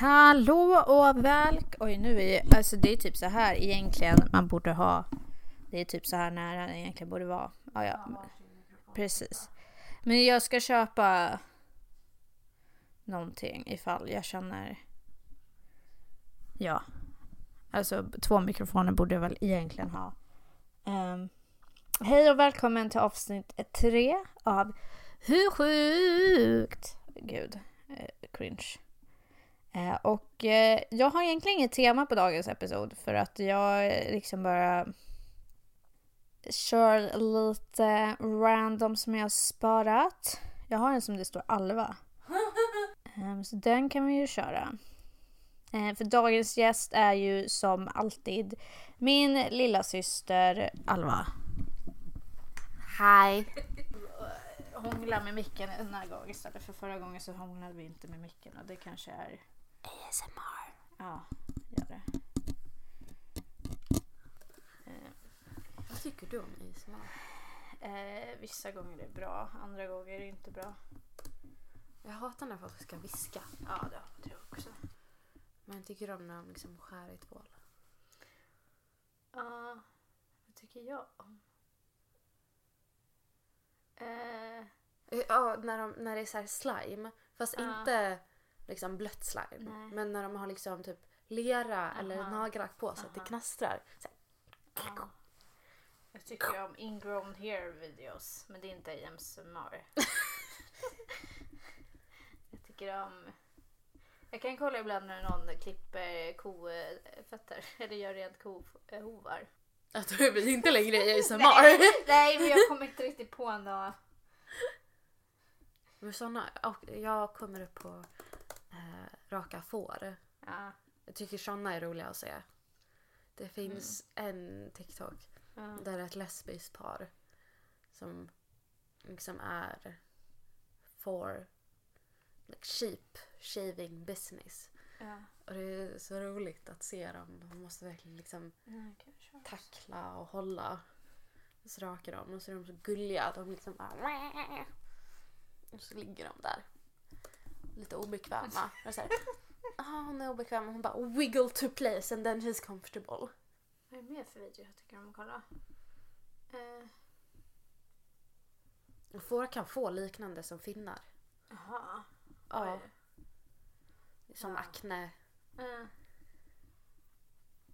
Hallå och välk... Oj, nu är alltså det är typ så här egentligen man borde ha. Det är typ så här nära det egentligen borde vara. Ja, ja. Precis. Men jag ska köpa någonting ifall jag känner... Ja. Alltså två mikrofoner borde jag väl egentligen ha. Um, hej och välkommen till avsnitt tre av Hur sjukt? Gud, eh, cringe. Eh, och eh, jag har egentligen inget tema på dagens episod för att jag eh, liksom bara kör lite random som jag har sparat. Jag har en som det står Alva. Ehm, så den kan vi ju köra. För dagens gäst är ju som alltid min lilla syster Alva. Hi. Hångla med micken den här gången istället för förra gången så hånglade vi inte med micken och det kanske är... ASMR. Ja, gör det. Eh, Vad tycker du om ASMR? eh, vissa gånger är det bra, andra gånger är det inte bra. Jag hatar när folk ska viska. Ja, det har jag också. Men jag tycker om när de liksom skär i tvål. Ja, vad tycker jag om? Eh, Ja, när, de, när det är så här slime. Fast Ja. inte liksom blött slime. Nej. Men när de har liksom typ lera eller Aha. nagellack på så att det knastrar. Jag tycker om ingrown hair videos, men det är inte AMSMR. jag tycker om... Jag kan kolla ibland när någon klipper kofötter, eller gör rent kohovar. Jag tror vi inte längre är ASMR. Nej, nej, men jag kommer inte riktigt på något. Men såna, och jag kommer upp på eh, raka får. Ja, Jag tycker såna är roliga att se. Det finns en TikTok ja. där ett lesbiskt par som liksom är for like sheep shaving business. ja. Och det är så roligt att se dem. De måste verkligen liksom kanske. tackla och hålla. Och så rakar de och så är de så gulliga. De liksom bara... Och så ligger de där. Lite obekväma. Och så här, ah, hon är obekväm och hon bara wiggle to place and then she's comfortable. Vad är det mer för video jag tycker om att kolla? Eh, får kan få liknande som finnar. Jaha. Ja, Oj. som Ja. akne. Eh.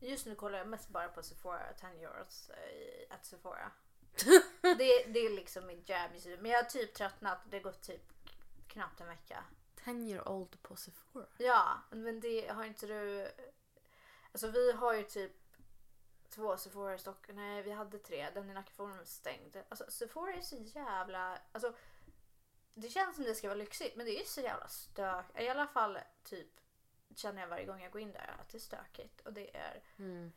Just nu kollar jag mest bara på Sephora 10 euros eh, at Sephora. det, det är liksom mitt jam just nu. Men jag har typ tröttnat. Det har gått typ knappt en vecka. 10 year old på Sephora. Ja, men det har inte du... Alltså vi har ju typ två Sephora i Stockholm. Nej, vi hade tre. Den i Nackaforum är stängd. Alltså Sephora är så jävla... Alltså, det känns som det ska vara lyxigt men det är så jävla stök. I alla fall typ känner jag varje gång jag går in där att det är stökigt och det är Mm.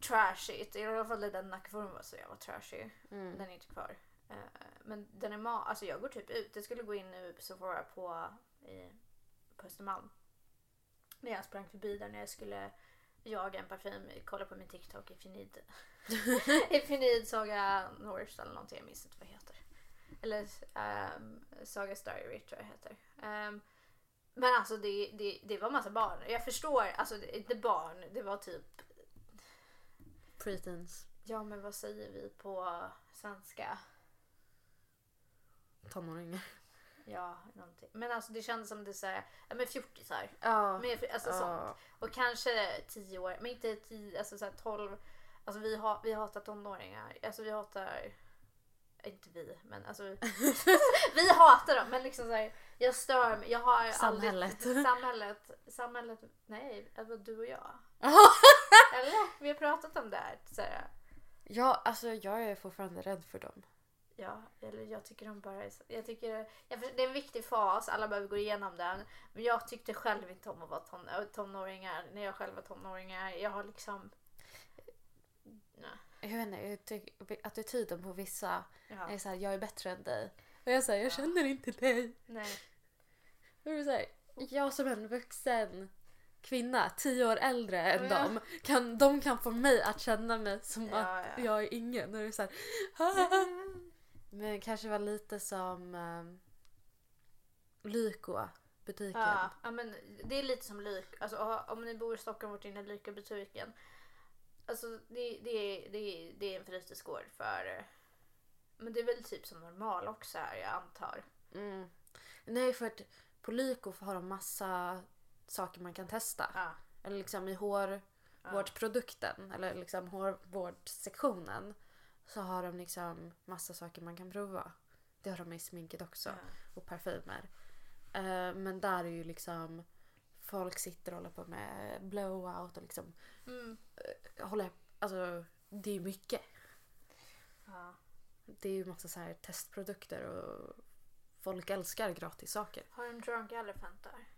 trashigt. I alla fall den Nackaforum var så jävla trashy. Mm. Den är inte kvar. Eh, Men den är ma... Alltså jag går typ ut. Jag skulle gå in nu på Sephora på, i, på Östermalm. Men jag sprang förbi där när jag skulle jaga en parfym. Kolla på min TikTok. You need Saga Norse eller någonting. Jag minns inte vad det heter. Eller um, Sagas Diary tror jag det heter. Ehm, men alltså det, det, det var massa barn. Jag förstår. Alltså inte barn. Det var typ Preteens. Ja men vad säger vi på svenska? Tonåringar. Ja, någonting. Men alltså det kändes som det såhär, ja men fjortisar. Ja. Men, alltså, sånt. Och kanske tio år, men inte tio, alltså såhär tolv. Alltså vi, ha, vi hatar tonåringar. Alltså vi hatar, inte vi, men alltså vi hatar dem. Men liksom såhär, jag stör mig. Jag har Samhället. Aldrig, samhället. Samhället. Nej, var du och jag. Eller? Vi har pratat om det här. Såhär, ja, alltså jag är fortfarande rädd för dem. Ja, eller jag tycker de bara är så, jag tycker jag, Det är en viktig fas, alla behöver gå igenom den. Men jag tyckte själv inte om att vara ton, äh, tonåringar när jag själv var tonåringar. Jag har liksom... Nej. Jag vet inte, jag tycker attityden på vissa Ja. är såhär, jag är bättre än dig. Och jag säger, jag känner inte dig. Nej. Och det är så här, jag som en vuxen kvinna, tio år äldre än Ja. dem, kan, de kan få mig att känna mig som Ja, att ja. jag är ingen. Och det är så här, "Ah." Men kanske var lite som um, Lyko butiken. Ja, ja, men det är lite som Lyk. Alltså, om ni bor i Stockholm vart inne i Lyka-butiken. Alltså det, det, är, det, är, det är en fritidsgård för... Men det är väl typ som normal också här, jag antar. Mm. Nej, för att på Lyko har de massa saker man kan testa. Ja. Eller liksom i hårvårdsprodukten eller liksom hårvårdssektionen så har de liksom massa saker man kan prova. Det har de i sminket också. Ja. Och parfymer. Eh, men där är ju liksom folk sitter och håller på med blowout och liksom Mm. håller, alltså det är ju mycket. Ja. Det är ju massa så här testprodukter och folk älskar gratis saker. Har de drunk elephant där?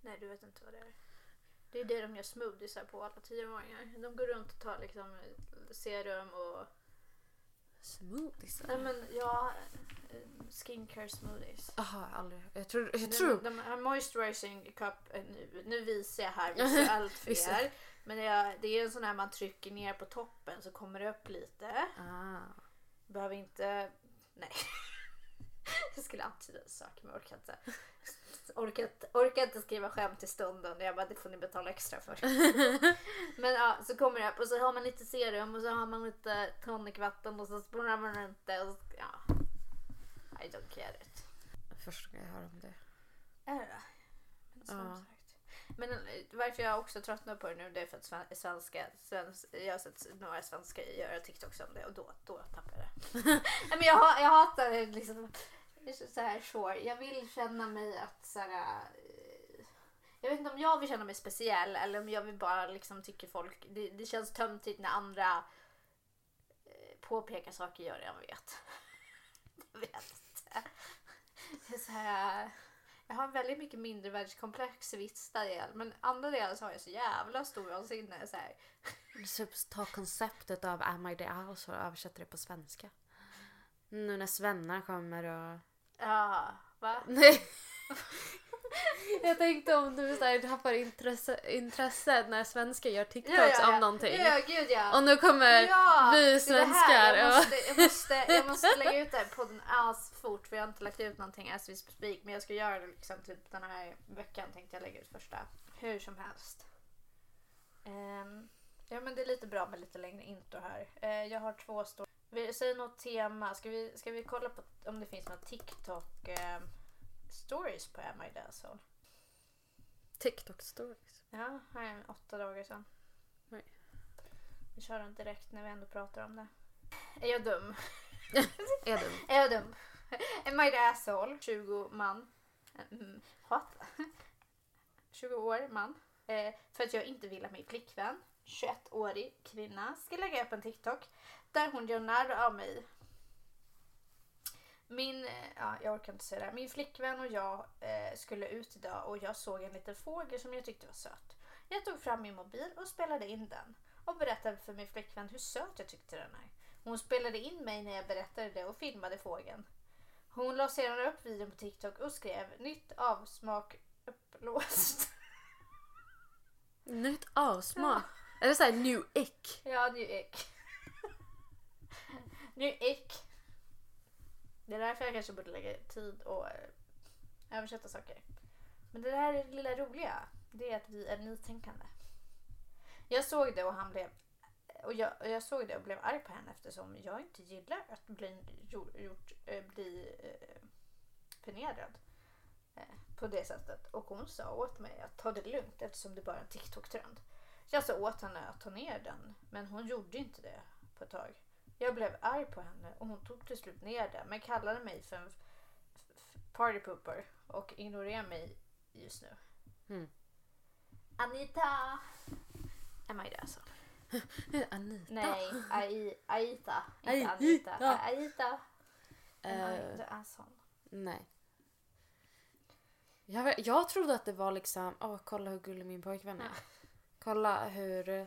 Nej, du vet inte vad det är. Det är det de gör smoothiesar på alla tioåringar. De går runt och tar liksom serum och... Smoothies? Nej men ja, eh, skincare smoothies. Jaha, aldrig. Jag tror... Jag De, tror de har moisturizing cup, eh, nu, nu visar jag här visuellt för er. Men det är, det är en sån här man trycker ner på toppen så kommer det upp lite. ah. Behöver inte... Nej. Jag skulle antyda en sak men jag orkar inte. Orkar, inte- orkar inte skriva skämt i stunden. Jag bara, det får ni betala extra för. Men ja, så kommer det upp och så har man lite serum och så har man lite tonicvatten och så spolar man runt det. Och så, ja. I don't get it. Första gången jag hör om det. Är det? Men, som Ja. sagt. Men eh, varför jag också tröttnar på det nu det är för att sven- svenska, svensk, jag har sett några svenskar göra TikToks om det och då, då tappar jag det. Nej, men jag, jag hatar det liksom så- här sure. Jag vill känna mig att så här, eh, Jag vet inte om jag vill känna mig speciell eller om jag vill bara liksom tycker folk. Det, det känns töntigt när andra eh, påpekar saker jag redan vet. jag vet inte. Det är så här, jag har en väldigt mycket mindre världskomplex i vissa del men andra delar så har jag så jävla stor vansinne. Så här. Typ ta konceptet av Am I the House och översätta det på svenska. Nu när svennar kommer och... Ja, va? Nej. Jag tänkte om du så här tappar intresse, intresset när svenskar gör TikToks om någonting. Ja, ja, gud ja. Och nu kommer Ja, vi det är det svenskar här. Jag måste, jag, måste, jag måste lägga ut det här på podden as fort för jag har inte lagt ut någonting as we speak. Men jag ska göra det liksom typ den här veckan tänkte jag lägga ut första. Hur som helst. Ehm, ja men det är lite bra med lite längre intro här. Eh, jag har två stora. Vi säger något tema. Ska vi, ska vi kolla på om det finns några TikTok ehm, stories på Am I the Asshole? TikTok stories. Ja, här är en åtta dagar sedan. Nej. Vi kör den direkt när vi ändå pratar om det. Är jag dum? Är du? Är jag dum? Am I the asshole? 20 man. Mm, what? 20 år man. Eh, för att jag inte vill att min flickvän, 21-årig kvinna, ska lägga upp en TikTok där hon gör narr av mig. Min, eh, ja, jag orkar inte säga det. här. Min flickvän och jag eh, skulle ut idag och jag såg en liten fågel som jag tyckte var söt. Jag tog fram min mobil och spelade in den och berättade för min flickvän hur söt jag tyckte den är. Hon spelade in mig när jag berättade det och filmade fågeln. Hon la sedan upp videon på TikTok och skrev nytt avsmak upplåst. Nytt avsmak. Är det såhär new ick? Ja, ny ick. Nu ick. Det är därför jag kanske borde lägga tid och eh, översätta saker. Men det där är det lilla roliga. Det är att vi är nytänkande. Jag såg det och han blev och jag, och jag såg det och blev arg på henne eftersom jag inte gillar att bli, gjort, eh, bli eh, förnedrad eh, på det sättet. Och hon sa åt mig att ta det lugnt eftersom det bara är en TikTok-trend. Jag sa åt henne att ta ner den men hon gjorde inte det på ett tag. Jag blev arg på henne och hon tog till slut ner det men kallade mig för en partypooper och ignorerar mig just nu. Mm. Anita! Am I det alltså? Anita. Nej, Ai, Aita. Inte Aita. Anita. Aita. Am I Eh, the asshole? nej. Jag, jag trodde att det var liksom, åh kolla hur gullig min pojkvän är. Ja. Kolla hur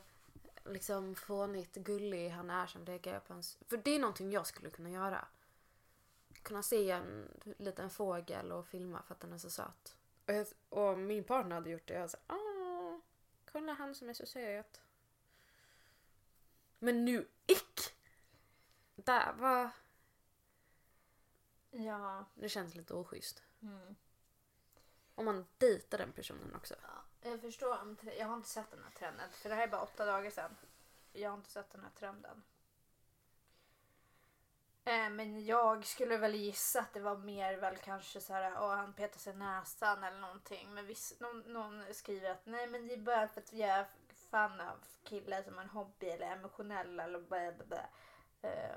liksom fånigt gullig han är som lägger upp hans... För det är någonting jag skulle kunna göra. Kunna se en liten fågel och filma för att den är så söt. Och, jag, och min partner hade gjort det. Jag sa, åh, kolla han som är så söt. Men nu ick! Där var... Ja. Det känns lite oschysst. Mm. Om man dejtar den personen också. Ja, jag förstår. om tre- Jag har inte sett den här trenden. För det här är bara åtta dagar sedan. Jag har inte sett den här trenden. Eh, Men jag skulle väl gissa att det var mer väl kanske så här, åh han petar sig i näsan eller någonting. Men viss, någon, någon skriver att nej men det är bara för att jag är fan av killar som har en hobby eller emotionell eller bla bla bla. Eh,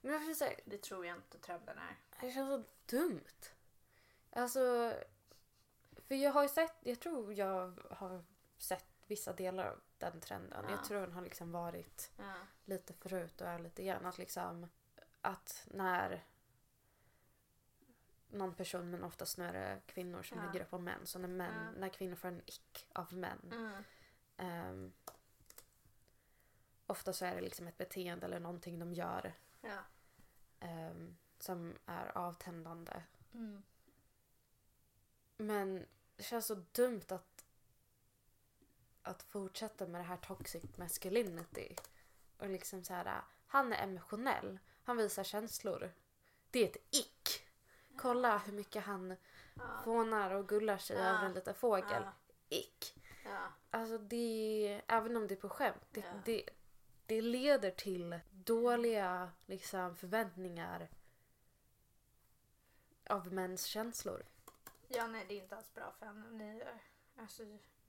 Men jag försöker säga, Det tror jag inte trenden är. det känns så dumt. Alltså, för jag har ju sett, jag tror jag har sett vissa delar av den trenden. Ja. Jag tror den har liksom varit Ja. lite förut och är lite igen. Att liksom, att när någon person, men oftast nu är det kvinnor som Ja. ligger upp på män. Så när, män, Ja. när kvinnor får en ick av män. Mm. ehm, ofta så är det liksom ett beteende eller någonting de gör Ja. ehm, som är avtändande. Mm. Men det känns så dumt att, att fortsätta med det här toxic masculinity. Och liksom så här, han är emotionell. Han visar känslor. Det är ett ick. Kolla hur mycket han Ja. fånar och gullar sig Ja. över en liten fågel. Ja. Ick. Ja. Alltså det, även om det är på skämt, det, Ja. det, det leder till dåliga liksom, förväntningar av mäns känslor. Ja, nej det är inte alls bra för henne. Ni, alltså,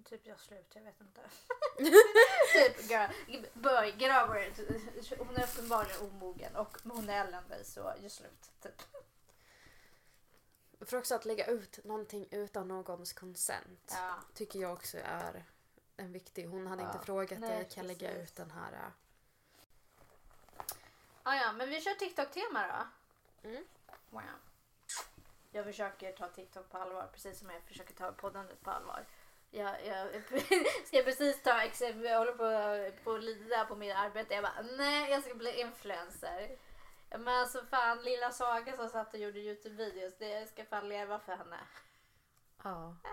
typ jag slut, jag vet inte. typ, it. Hon är uppenbarligen omogen och hon är eländig så gör slut. Typ. För också att lägga ut någonting utan någons consent Ja. tycker jag också är en viktig. Hon hade Ja. inte frågat Nej, dig, kan jag lägga precis. ut den här? äh, Ah, ja, men vi kör TikTok-tema då. Mm. Wow. Jag försöker ta TikTok på allvar precis som jag försöker ta poddandet på allvar. Jag, jag ska precis ta exempel, jag håller på, på att lida på mitt arbete. Jag bara, nej jag ska bli influencer. Men alltså fan lilla Saga som satt och gjorde Youtube-videos, det ska fan leva för henne. Ja.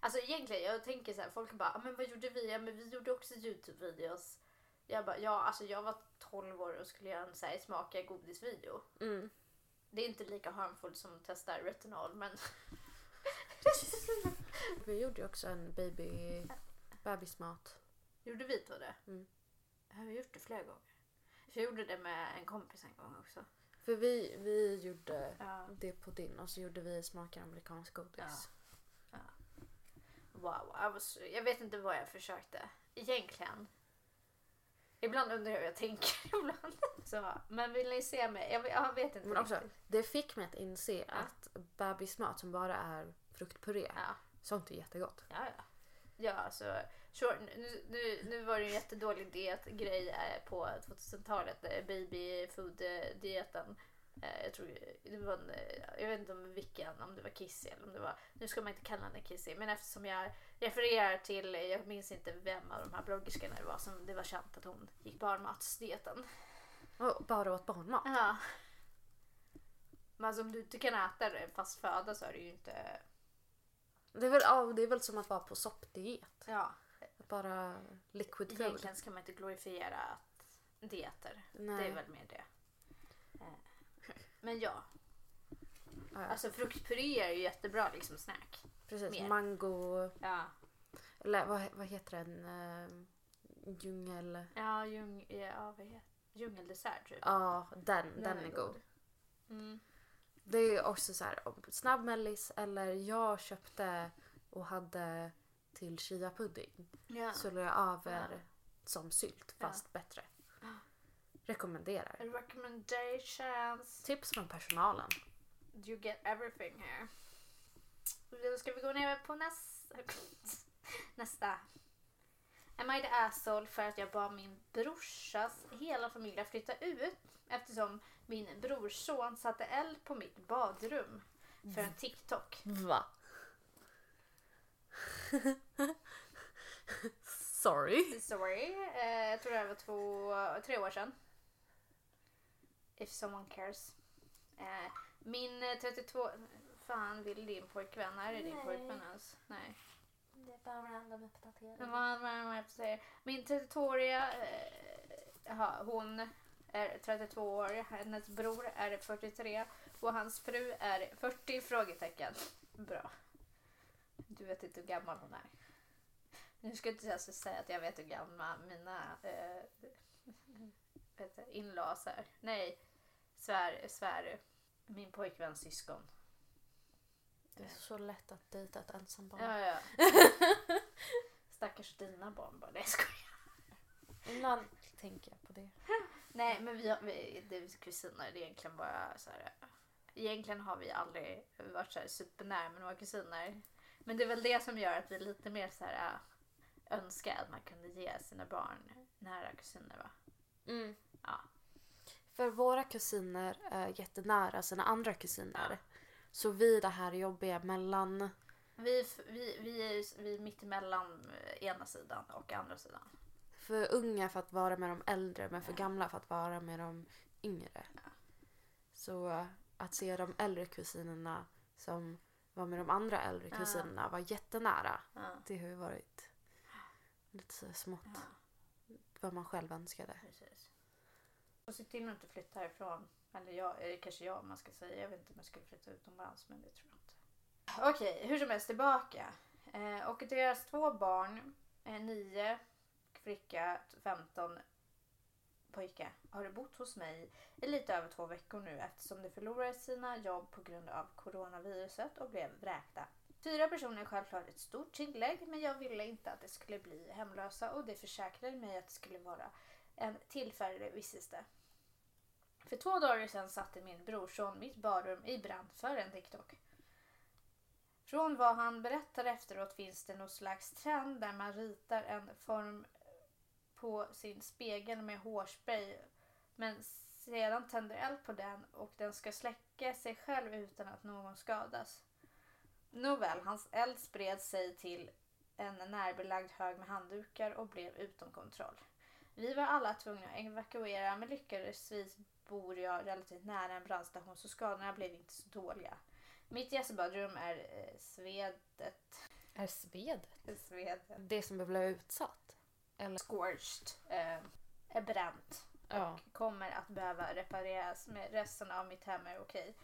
Alltså egentligen, jag tänker så här, folk bara, "Ah, men vad gjorde vi? Ja men vi gjorde också Youtube-videos. Jag bara, ja alltså jag var 12 år och skulle göra en så här, smaka godisvideo. Mm. Det är inte lika harmful som att testa retinol men Vi gjorde ju också en baby, bebismat. gjorde vi då det? Mm. Har vi gjort det flera gånger? Jag gjorde det med en kompis en gång också. För vi, vi gjorde Ja. det på din och så gjorde vi smakar amerikansk godis. Ja. Wow, I was, jag vet inte vad jag försökte. Egentligen. Ibland undrar jag hur jag tänker ibland. Så, men vill ni se mig? Jag, jag vet inte Men också, riktigt. det fick mig att inse att bebismat som bara är fruktpuré, Ja, sånt är jättegott. ja, ja. Ja, alltså, sure, nu, nu, nu var det ju en jättedålig dietgrej eh, på 2000-talet, eh, baby food-dieten. Eh, Jag tror det var en, eh, jag vet inte om vilken, om det var Kissy eller om det var, nu ska man inte kalla henne Kissy, men eftersom jag refererar till, jag minns inte vem av de här bloggerskorna det var som det var känt att hon gick barnmatsdieten. Och bara åt barnmat. Ja. Men alltså om du inte kan äta det fast föda så är det ju inte, Det är, väl, ja, det är väl som att vara på soppdiet. ja. Att Bara liquid food. Egentligen ska man inte glorifiera att dieter. Nej. Det är väl mer det. Men ja, Ja, alltså fruktpuré är ju jättebra liksom snack. precis. mer. Mango, Ja, eller vad, vad heter den? Uh, djungel... ja, djung, ja vad heter Djungeldessert typ. Ja, den, den, är god. Mm. Det är också så här, snabbmellis eller jag köpte och hade till chia pudding. Ja. Så la jag över Ja. som sylt Ja. fast bättre. Rekommenderar. Recommendations. Tips från personalen. You get everything here. Då ska vi gå ner på nästa. nästa. Am I the asshole för att jag bad min brorsas hela familj att flytta ut eftersom min brorson satte eld på mitt badrum för en TikTok. Va? Sorry. Sorry, eh, jag tror det här var två, tre år sedan. If someone cares. Eh, min eh, 32... Fan, vill din pojkvän? Är det din Nej. pojkvän ens? Nej. Det är bara random uppdatering. Jag. Min 32-åriga, eh, hon är 32 år, hennes bror är 43 och hans fru är 40? Frågetecken. Bra. Du vet inte hur gammal hon är. Nu ska jag inte alltså säga att jag vet hur gamla mina eh, inlaws är. Nej, svär, svär. Min pojkväns syskon. Det är så lätt att dejta ett ensambarn. Ja, ja. Stackars dina barn bara. Nej, jag skojar. Ibland tänker jag på det. Nej, men vi, har, vi det är kusiner. Det är egentligen bara så här. Egentligen har vi aldrig varit så här supernära med några kusiner. Men det är väl det som gör att vi är lite mer så här önskar att man kunde ge sina barn nära kusiner va? Mm. Ja. För våra kusiner är jättenära sina andra kusiner. Så vi det här jobbiga mellan... Vi, vi, vi, är, vi är mitt emellan eh, ena sidan och andra sidan. För unga för att vara med de äldre men för gamla för att vara med de yngre. Så eh, att se de äldre kusinerna som var med de andra äldre Ja. kusinerna var jättenära. Ja, Det har ju varit lite så smått ja vad man själv önskade. precis. Och se till att inte flytta härifrån. Eller jag, eller kanske jag om man ska säga. Jag vet inte om jag skulle flytta utomlands men det tror jag inte. Okej, hur som helst tillbaka. Eh, och deras två barn, eh, nio flicka, 15 pojke, har bott hos mig i lite över två veckor nu eftersom de förlorade sina jobb på grund av coronaviruset och blev vräkta. Fyra personer är självklart ett stort tillägg men jag ville inte att det skulle bli hemlösa och det försäkrade mig att det skulle vara en tillfällig vistelse. För två dagar sedan satte min brorson mitt badrum i brand för en TikTok. Från vad han berättar efteråt finns det någon slags trend där man ritar en form på sin spegel med hårspray men sedan tänder eld på den och den ska släcka sig själv utan att någon skadas. Nåväl, hans eld spred sig till en närbelagd hög med handdukar och blev utom kontroll. Vi var alla tvungna att evakuera men lyckligtvis bor jag relativt nära en brandstation så skadorna blev inte så dåliga. Mitt gästbadrum är eh, svedet. Är svedet? svedet. Det som blev utsatt? Eller? Scorched. Eh, är bränt. Ja. Kommer att behöva repareras med resten av mitt hem är okej.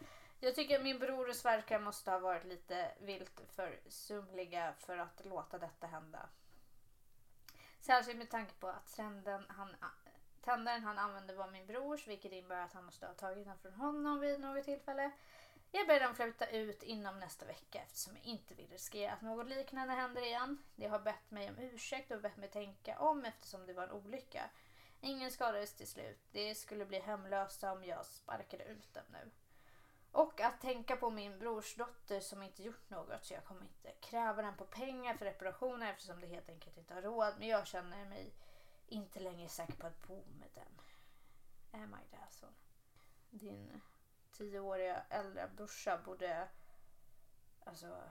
Jag tycker min bror och svärkar måste ha varit lite vilt för sumliga för att låta detta hända. Särskilt med tanke på att trenden han, tändaren han använde var min brors vilket innebär att han måste ha tagit den från honom vid något tillfälle. Jag ber dem flytta ut inom nästa vecka eftersom jag inte vill riskera att något liknande händer igen. De har bett mig om ursäkt och bett mig tänka om eftersom det var en olycka. Ingen skadades till slut. Det skulle bli hemlösa om jag sparkade ut dem nu. Och att tänka på min brors dotter som inte gjort något så jag kommer inte kräva den på pengar för reparationer eftersom det helt enkelt inte har råd. Men jag känner mig inte längre säker på att bo med dem. Am I that son? Din tioåriga äldre brorsa borde... Alltså...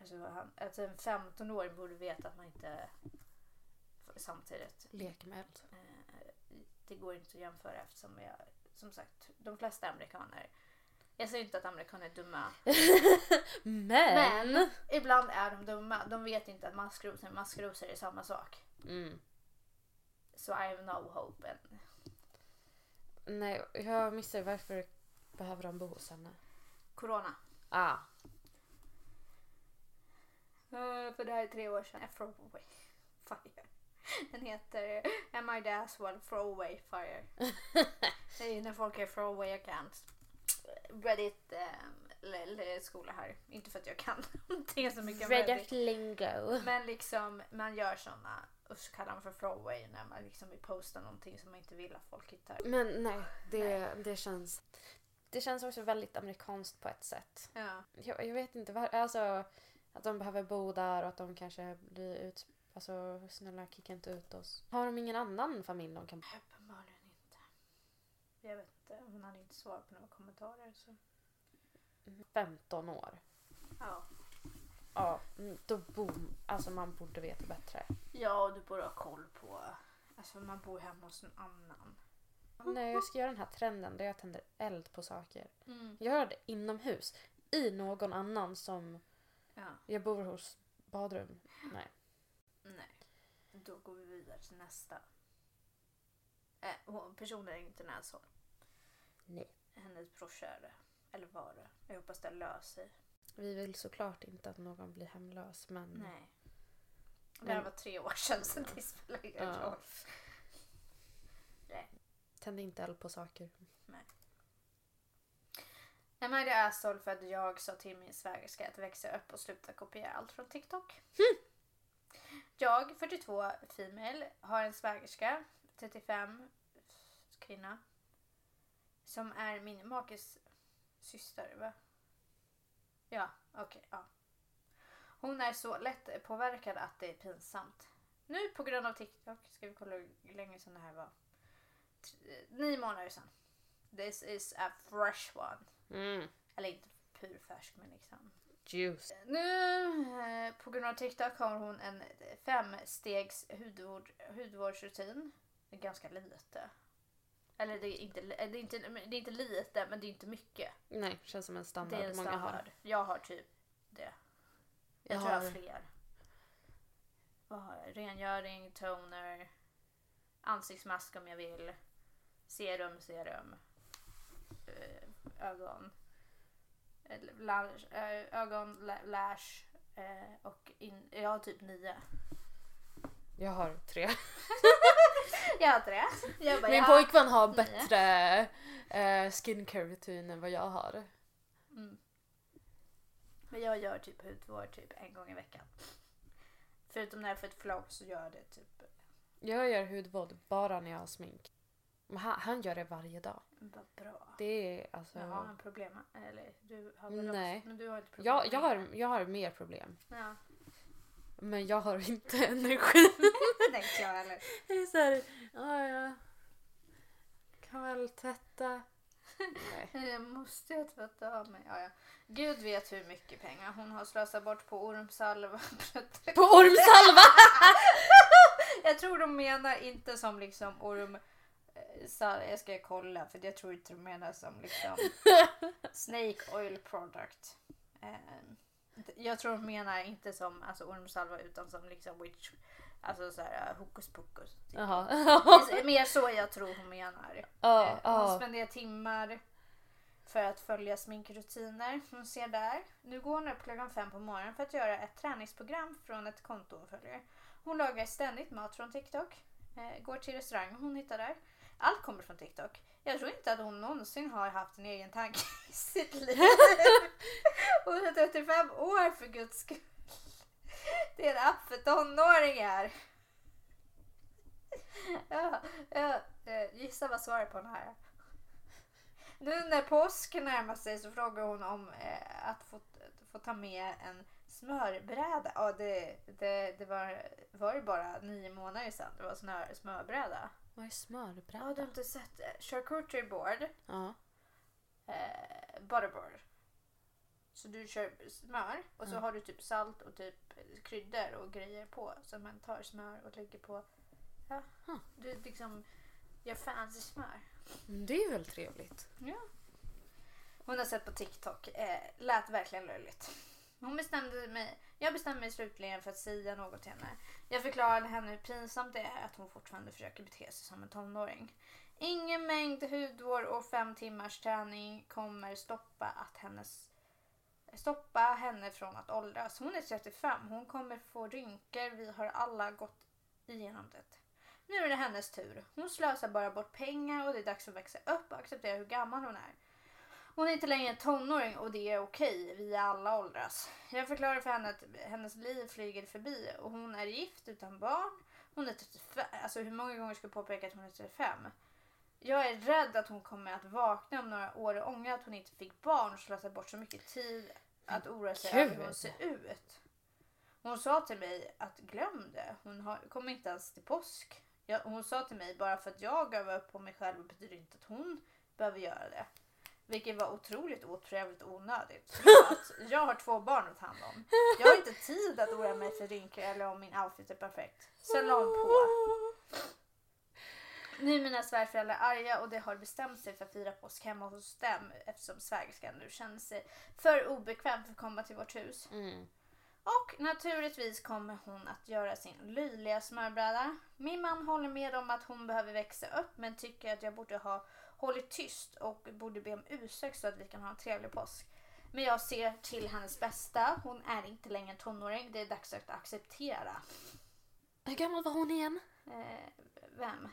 Alltså, han, alltså en 15-åring borde veta att man inte samtidigt Lek med eld. Eh, det går inte att jämföra eftersom jag, som sagt, de flesta amerikaner. Jag säger inte att amerikaner är dumma. Men! Men ibland är de dumma. De vet inte att maskrosor och maskrosor är samma sak. Mm. Så I have no hope. än. Nej, jag missar varför behöver de bo hos henne? Corona. Ah. Eh, för det här är tre år sedan. Throwaway fire. Den heter Am I the asshole throwaway fire. det är när folk är throwaway accounts. Reddit um, eller skola här. Inte för att jag kan någonting så mycket om Reddit lingo. Men liksom man gör såna och så kallar man för throwaway när man liksom vill posta någonting som man inte vill att folk hittar. Men nej, det, det känns... Det känns också väldigt amerikanskt på ett sätt. Ja. Jag, jag vet inte, var, alltså att de behöver bo där och att de kanske blir ut... Alltså snälla kicka inte ut oss. Har de ingen annan familj de kan... Uppenbarligen inte. Jag vet inte, hon hade inte svar på några kommentarer. Så. 15 år. Ja. Ja, mm, då bor... Alltså man borde veta bättre. ja, och du borde ha koll på... Alltså man bor hemma hos en annan. Nej, jag ska göra den här trenden där jag tänder eld på saker. Mm. Gör det inomhus. I någon annan som Ja, jag bor hos badrum. Nej. nej. Då går vi vidare till nästa. Eh, personen är inte asshole. Nej. Hennes brorsa är det. Eller var det. Jag hoppas det löser sig. Vi vill såklart inte att någon blir hemlös men Nej. Det här Men- var tre år sedan så det spelar ingen Ja. roll. tänd inte eld på saker. Am I the asshole för att jag sa till min svägerska att växa upp och sluta kopiera allt från TikTok? Jag, 42, female, har en svägerska, 35, kvinna, som är min makes syster, va? Ja, okej, ja. Hon är så lätt påverkad att det är pinsamt. Nu på grund av TikTok, ska vi kolla hur länge sedan det här var? Nio månader sedan. This is a fresh one. Mm. Eller inte purfärsk men liksom. Juice. Nu eh, på grund av TikTok har hon en femstegs hudvård, hudvårdsrutin. Det är ganska lite. Eller det är, inte, det, är inte, det är inte lite men det är inte mycket. Nej, känns som en standard Det är en många har. Jag har typ det. Jag, Jag tror jag har har- fler. Vad har jag? Rengöring, toner, ansiktsmask om jag vill. Serum, serum. eh, Ögon. eh, Lash, ögon, la- lash. eh, Och in, jag har typ nio. Jag har tre. Jag har tre. Jag bara, Min ja. pojkvän har bättre eh, skincare-rutin än vad jag har. Mm. Men jag gör typ hudvård typ en gång i veckan. Förutom när jag får ett flow så gör jag det typ Jag gör hudvård bara när jag har smink. Men han, han gör det varje dag. Vad bra. Det är alltså... Jag har en problem. Eller du har väl Nej. också, men du har inte problem. Jag, jag, har, jag har mer problem. Ja. Men jag har inte energi. Det jag heller. Det är såhär, ja ja. Kan väl tvätta. Nej. Jag måste jag tvätta av mig. Ja, ja. Gud vet hur mycket pengar hon har slösat bort på ormsalva. På ormsalva! jag tror de menar inte som liksom orm... eh, Jag ska kolla för jag tror inte de menar som liksom snake oil product. Eh, Jag tror de menar inte som alltså, ormsalva utan som liksom witch... Alltså såhär hokus pokus. typ. Det är mer så jag tror hon menar. Ja, Eh, Hon spenderar timmar för att följa sminkrutiner. Hon ser där. Nu går hon upp klockan fem på morgonen för att göra ett träningsprogram från ett konto hon följer. Hon lagar ständigt mat från TikTok. Eh, går till restaurang hon hittar där. Allt kommer från TikTok. Jag tror inte att hon någonsin har haft en egen tanke i sitt liv. Hon är 35 år för guds skull. Det är en app för tonåringar. Ja, ja, eh, gissa vad svaret på den här är. Nu när påsk närmar sig så frågar hon om eh, att få, få ta med en smörbräda. Ja, det, det, det var, var det bara nio månader sedan det var snö, smörbräda. Vad är Ja, smörbräda? du har inte sett eh, charcuterie board, Ja. eh, butterboard. Så du kör smör och så Ja. har du typ salt och typ kryddor och grejer på. Så man tar smör och lägger på. Ja, Huh. du liksom gör fancy smör. Mm, Det är väl trevligt. Ja. Hon har sett på TikTok. Eh, lät verkligen löjligt. Hon bestämde mig, jag bestämde mig slutligen för att säga något till henne. Jag förklarade henne hur pinsamt det är att hon fortfarande försöker bete sig som en tonåring. Ingen mängd hudvård och fem timmars träning kommer stoppa, att hennes, stoppa henne från att åldras. Hon är 35, hon kommer få rynkor, vi har alla gått igenom det. Nu är det hennes tur. Hon slösar bara bort pengar och det är dags att växa upp och acceptera hur gammal hon är. Hon är inte längre en tonåring och det är okej, vi är alla åldras. Jag förklarar för henne att hennes liv flyger förbi och hon är gift utan barn. Hon är 35, alltså hur många gånger ska jag påpeka att hon är 35? Jag är rädd att hon kommer att vakna om några år och ångra att hon inte fick barn och slösa bort så mycket tid att oroa sig över hur hon ser ut. Hon sa till mig att glöm det, hon kommer inte ens till påsk. Jag, hon sa till mig bara för att jag gav upp på mig själv betyder inte att hon behöver göra det. Vilket var otroligt otrevligt och onödigt. Att jag har två barn att ta hand om. Jag har inte tid att oroa mig för rynkor eller om min outfit är perfekt. Sen la hon på. Nu är mina svärföräldrar arga och de har bestämt sig för att fira påsk hemma hos dem eftersom svägerskan nu känner sig för obekväm för att komma till vårt hus. Mm. Och naturligtvis kommer hon att göra sin löjliga smörbräda. Min man håller med om att hon behöver växa upp men tycker att jag borde ha hållit tyst och borde be om ursäkt så att vi kan ha en trevlig påsk. Men jag ser till hennes bästa. Hon är inte längre en tonåring. Det är dags att acceptera. Hur gammal var hon igen? Eh, vem?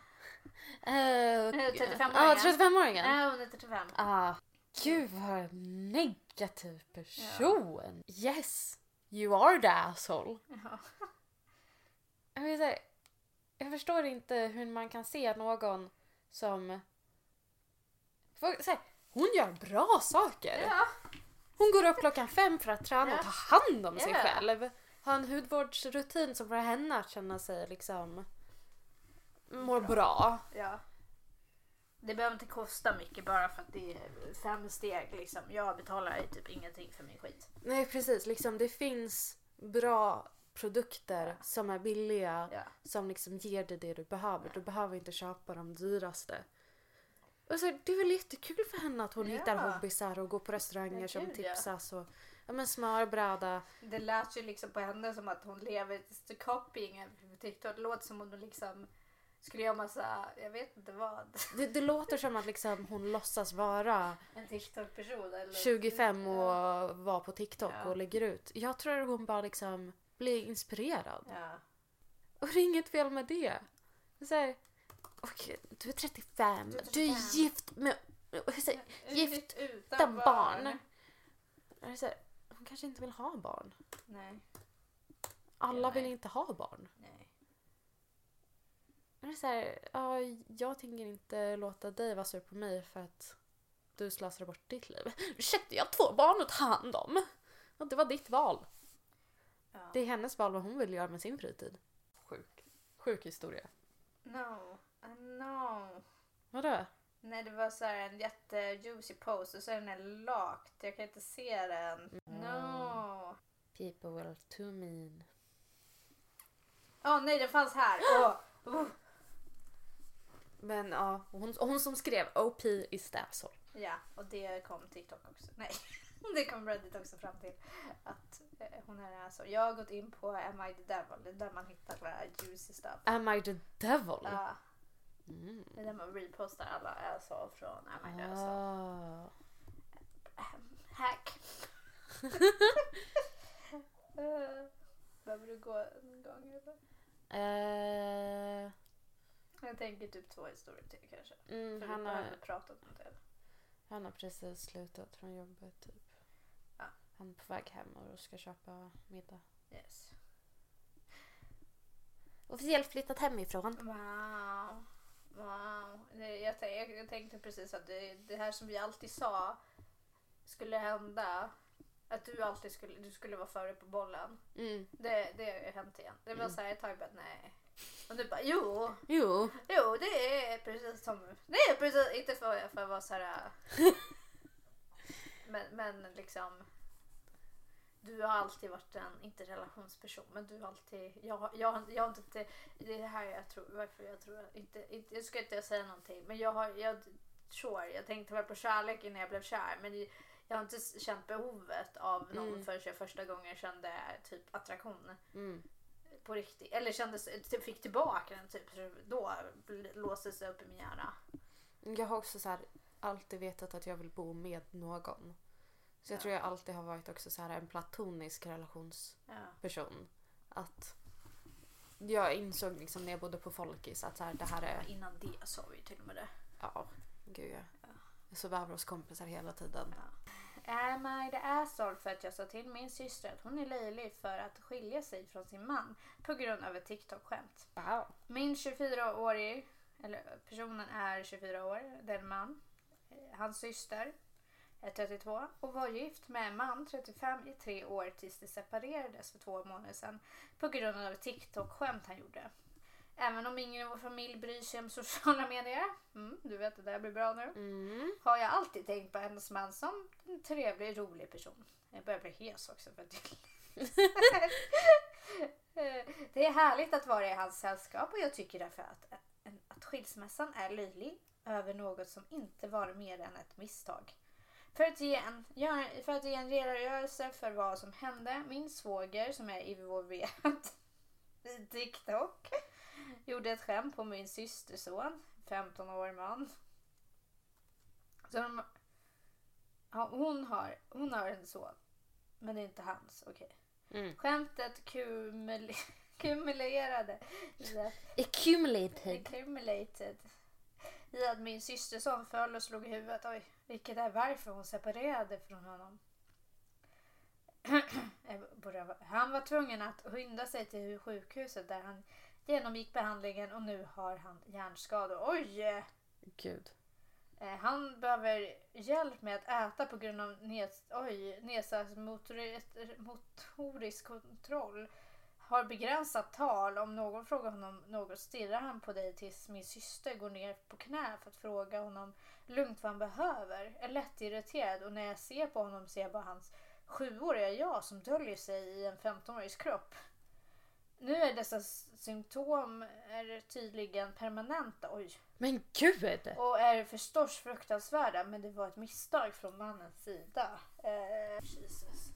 Uh, 35-åringen. Ja, 35-åringen. Nej, hon är 35. Ah, gud vad negativ person. Yes, you are the asshole. Ja. Jag, säga, jag förstår inte hur man kan se någon som... Så här, hon gör bra saker. ja. Hon går upp klockan fem för att träna och Ja. ta hand om sig Ja. själv. Ha en hudvårdsrutin som får henne att känna sig liksom... Mår Bra. bra. Ja. Det behöver inte kosta mycket bara för att det är fem steg. Liksom. Jag betalar ju typ ingenting för min skit. Nej precis, liksom det finns bra produkter som är billiga Ja. som liksom ger dig det du behöver. Du behöver inte köpa de dyraste. Och så, det är väl jättekul för henne att hon Ja. hittar hobbysar och går på restauranger Ja, som tipsas. Och, ja, men smörbräda. Det lät ju liksom på henne som att hon lever ett copying på TikTok. Det låter som om hon liksom skulle göra massa, jag vet inte vad. Det, det låter som att liksom hon låtsas vara En TikTok-person. Eller... 25 och Ja. vara på TikTok Ja. och lägger ut. Jag tror att hon bara liksom blir inspirerad. Ja. Och det är inget fel med det. så här, okej, du är 35, Du är du är 35. gift med... hur säger- Gift utan barn. Så här, hon kanske inte vill ha barn. Nej. Alla vill inte ha barn. Nej. Men det är så här, ja, jag tänker inte låta dig vara sur på mig för att du slösar bort ditt liv. Ursäkta, jag har två barn att ta hand om. Och det var ditt val. Ja. Det är hennes val vad hon vill göra med sin fritid. Sjuk. Sjuk historia. No. I know. Vadå? Nej det var så här en jätte juicy post och så är den här locked. Jag kan inte se den. No. People were too mean. Åh nej den fanns här. Åh. Oh. Men ja, hon, hon som skrev OP is the asshole. Ja och det kom TikTok också. Nej. Det kom Reddit också fram till. Att eh, hon är alltså. Jag har gått in på Am I the Devil. Det är där man hittar alla juicy stuff. Am I the devil? Ja, Mm. det är där man repostar alla alltså från Am I the Devil. Ah. Hack. Eh, Behöver du gå en gång eller? Eh, Jag tänker typ två historier till kanske. mm, För han, har pratat om det. han har precis slutat från jobbet typ. Ja. Han är på väg hem och ska köpa middag. Yes. Officiellt flyttat hemifrån. Wow. Wow. Jag, tän- jag, jag tänkte precis att det, det här som vi alltid sa skulle hända. Att du alltid skulle, du skulle vara före på bollen. Mm. Det, det har ju hänt igen. Det var Mm. så här ett tag bara nej. Och du bara jo, Jo. jo det är precis som, det är precis, inte för, för att vara så här. men, men liksom. Du har alltid varit en, inte relationsperson, men du har alltid, jag, jag, jag har inte, det är det här jag tror, varför jag tror, inte, inte, jag ska inte säga någonting, men jag har, jag, sure, jag tänkte väl på kärlek innan jag blev kär, men jag har inte känt behovet av någon Mm. förrän jag första gången kände typ attraktion Mm. på riktigt. Eller kändes, typ fick tillbaka den typ. Då låstes det upp i min hjärna. Jag har också så här, alltid vetat att jag vill bo med någon. Så jag Ja. tror jag alltid har varit också så här en platonisk relationsperson. Ja. Att jag insåg liksom när jag bodde på Folkis att så här, det här är... Innan det sa vi till och med det. Ja, gud ja. Ja. Jag sov över hos kompisar hela tiden. Am I the asshole för att jag sa till min syster att hon är löjlig för att skilja sig från sin man på grund av ett TikTok-skämt. Wow. Min 24-årig, eller personen är 24 år, den man. Eh, Hans syster är 32 och var gift med en man 35 i tre år tills de separerades för två månader sedan på grund av ett TikTok-skämt han gjorde. Även om ingen i vår familj bryr sig om sociala medier, mm, du vet det där blir bra nu, Mm. har jag alltid tänkt på hennes man som en trevlig, rolig person. Jag börjar bli hes också för att Det är härligt att vara i hans sällskap och jag tycker därför att, att skilsmässan är löjlig över något som inte var mer än ett misstag. För att, ge en, för att ge en redogörelse för vad som hände. Min svåger som är involverad i TikTok gjorde ett skämt på min systerson, 15 år man. Så de, ja, hon, har, hon har en son, men det är inte hans. Okej. Mm. Skämtet kumul- kumulerade Accumulated. accumulated i att min systerson föll och slog huvudet. Oj, vilket är varför hon separerade från honom. Borde- han var tvungen att skynda sig till sjukhuset där han genomgick behandlingen och nu har han hjärnskador. Oj! Gud. Eh, Han behöver hjälp med att äta på grund av oj, motori- motorisk kontroll. Har begränsat tal. Om någon frågar honom något stirrar han på dig tills min syster går ner på knä för att fråga honom lugnt vad han behöver. Är lätt irriterad och när jag ser på honom ser jag bara hans sjuåriga jag som döljer sig i en 15-årigs kropp. Nu är dessa symptom är tydligen permanenta. Oj. Men gud! Och är förstås fruktansvärda men det var ett misstag från mannens sida. Eh, Jesus.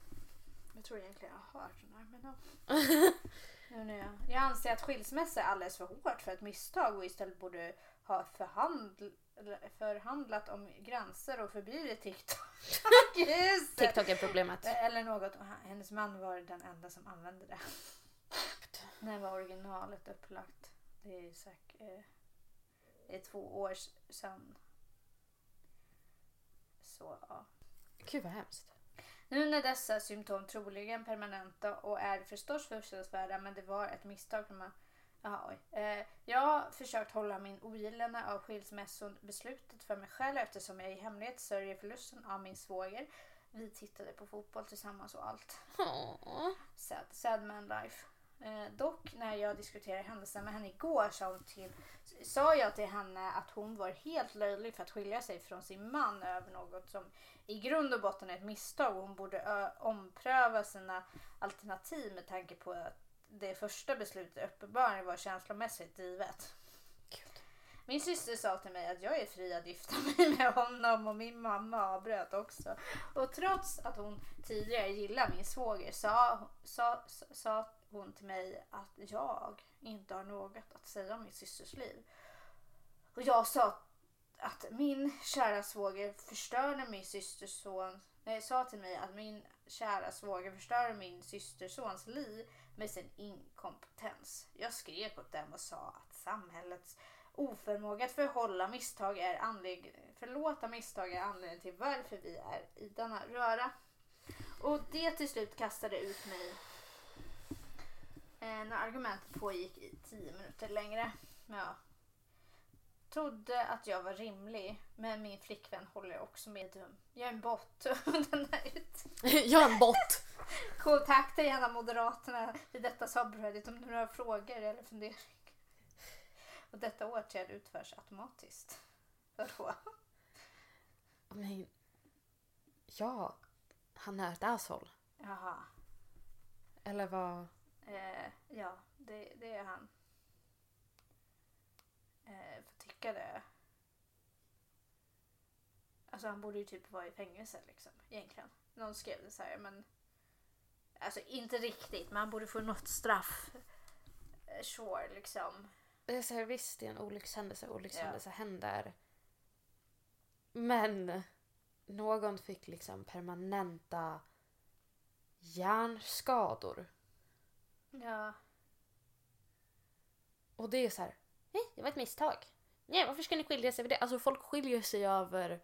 Jag tror egentligen jag har hört den här men ja. nu när jag, jag anser att skilsmässa är alldeles för hårt för ett misstag och istället borde ha förhandl, förhandlat om gränser och förbjudit TikTok. TikTok är problemet. Eller något. Hennes man var den enda som använde det. När var originalet upplagt? Det är säkert eh, två år sedan. Så ja. Gud vad hemskt. Nu när dessa symptom troligen permanenta och är förstås fruktansvärda men det var ett misstag kan man Jaha, oj. Eh, jag har försökt hålla min ogillande av skilsmässon beslutet för mig själv eftersom jag i hemlighet sörjer förlusten av min svåger. Vi tittade på fotboll tillsammans och allt. Sad, sad man life. Eh, dock när jag diskuterade händelsen med henne igår sa, hon till, sa jag till henne att hon var helt löjlig för att skilja sig från sin man över något som i grund och botten är ett misstag och hon borde ompröva sina alternativ med tanke på att det första beslutet uppenbarligen var känslomässigt drivet. Gud. Min syster sa till mig att jag är fri att gifta mig med honom och min mamma avbröt också. Och trots att hon tidigare gillade min svåger sa, sa, sa hon till mig att jag inte har något att säga om min systers liv. Och jag sa att min kära svåger förstörde min systerson. Nej, sa till mig att min kära svåger förstörde min systersons liv med sin inkompetens. Jag skrek åt dem och sa att samhällets oförmåga att förhålla misstag är anledning, förlåta misstag är anledningen till varför vi är i denna röra. Och det till slut kastade ut mig eh, när argumentet pågick i tio minuter längre. Ja. Trodde att jag var rimlig, men min flickvän håller också med dum. Jag är en bot. Den är ut. Jag är en bot. Kontakta gärna Moderaterna i detta subreddit om du har frågor eller funderingar. Och detta åtgärd utförs automatiskt. Vadå? Men... Ja. Han är ett asshole. Jaha. Eller vad? Eh, ja, det, det är han. Eh, det. Alltså han borde ju typ vara i fängelse liksom, egentligen. Någon skrev det så här, men... Alltså inte riktigt, men han borde få något straff. Eh, sure, liksom. Det är så här, visst, det är en olyckshändelse. Olyckshändelse händer. Men någon fick liksom permanenta hjärnskador. Ja. Och det är så här, nej, det var ett misstag. Nej, varför ska ni skilja sig över det? Alltså folk skiljer sig över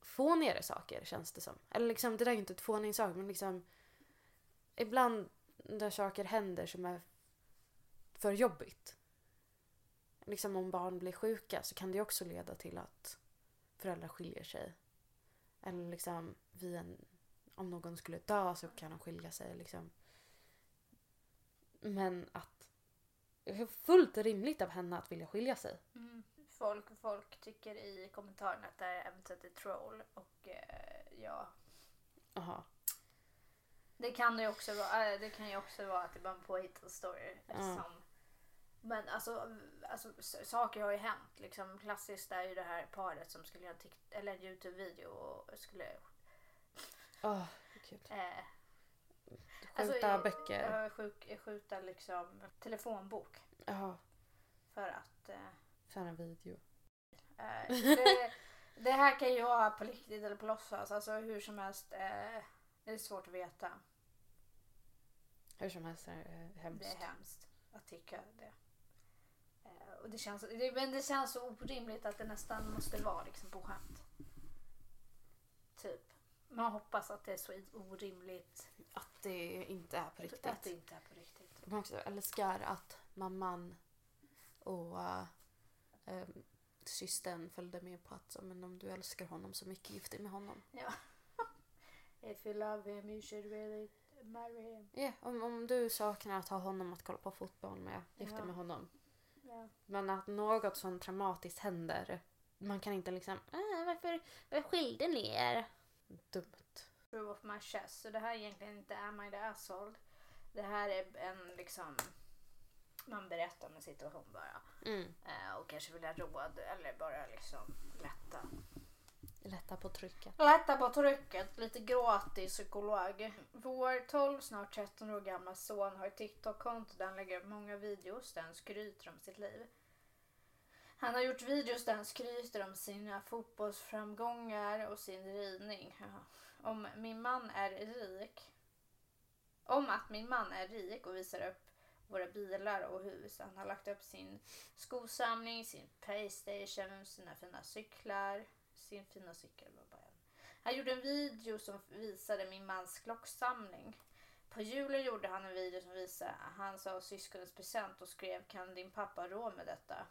fånigare saker känns det som. Eller liksom, det där är inte ett fåningssak men liksom ibland när saker händer som är för jobbigt. Liksom om barn blir sjuka så kan det också leda till att föräldrar skiljer sig. Eller liksom vid en, om någon skulle dö så kan de skilja sig. Liksom. Men att fullt rimligt av henne att vilja skilja sig. Mm. Folk, folk tycker i kommentarerna att det här eventuellt är troll och eh, ja. Jaha. Det kan ju också vara, eh, det kan ju också vara att det bara är en påhittad story eftersom Men alltså, alltså saker har ju hänt. Liksom, klassiskt är ju det här paret som skulle göra en, eller en Youtube-video och skulle gud. eh, Skjuta alltså, böcker. sjuk, skjuta liksom telefonbok Ja, för att eh, för en video. Eh, det, det här kan ju vara på riktigt eller på låtsas. Alltså hur som helst. Eh, det är svårt att veta. Hur som helst är det hemskt. Det är hemskt att tycka det. Eh, och det känns, det, men det känns så orimligt att det nästan måste vara liksom på skämt. Man hoppas att det är så orimligt. Att det inte är på riktigt. Att det inte är på riktigt. Man också älskar att mamman och äh, systern följde med på att men om du älskar honom så mycket, gift dig med honom. If you love him you should really marry him. Ja, om, om du saknar att ha honom att kolla på fotboll med, gift dig Ja. med honom. Ja. Men att något sånt traumatiskt händer, man kan inte liksom, äh, varför, varför skilde ni er? Dumt. Prove of my chest. Så det här är egentligen inte Am I the asshole? Det här är en liksom... Man berättar om en situation bara. Mm. Eh, och kanske vill ha råd eller bara liksom lätta. Lätta på trycket. Lätta på trycket. Lite gratis psykolog. Vår 12, snart 13 år gamla son har ett TikTok-konto där han lägger upp många videos där han skryter om sitt liv. Han har gjort videos där han skryter om sina fotbollsframgångar och sin ridning. Om min man är rik. Om att min man är rik och visar upp våra bilar och hus. Han har lagt upp sin skosamling, sin Playstation, sina fina cyklar. Sin fina cykel var bara en. Han gjorde en video som visade min mans klocksamling. På julen gjorde han en video som visade hans och syskonens present och skrev kan din pappa ha råd med detta?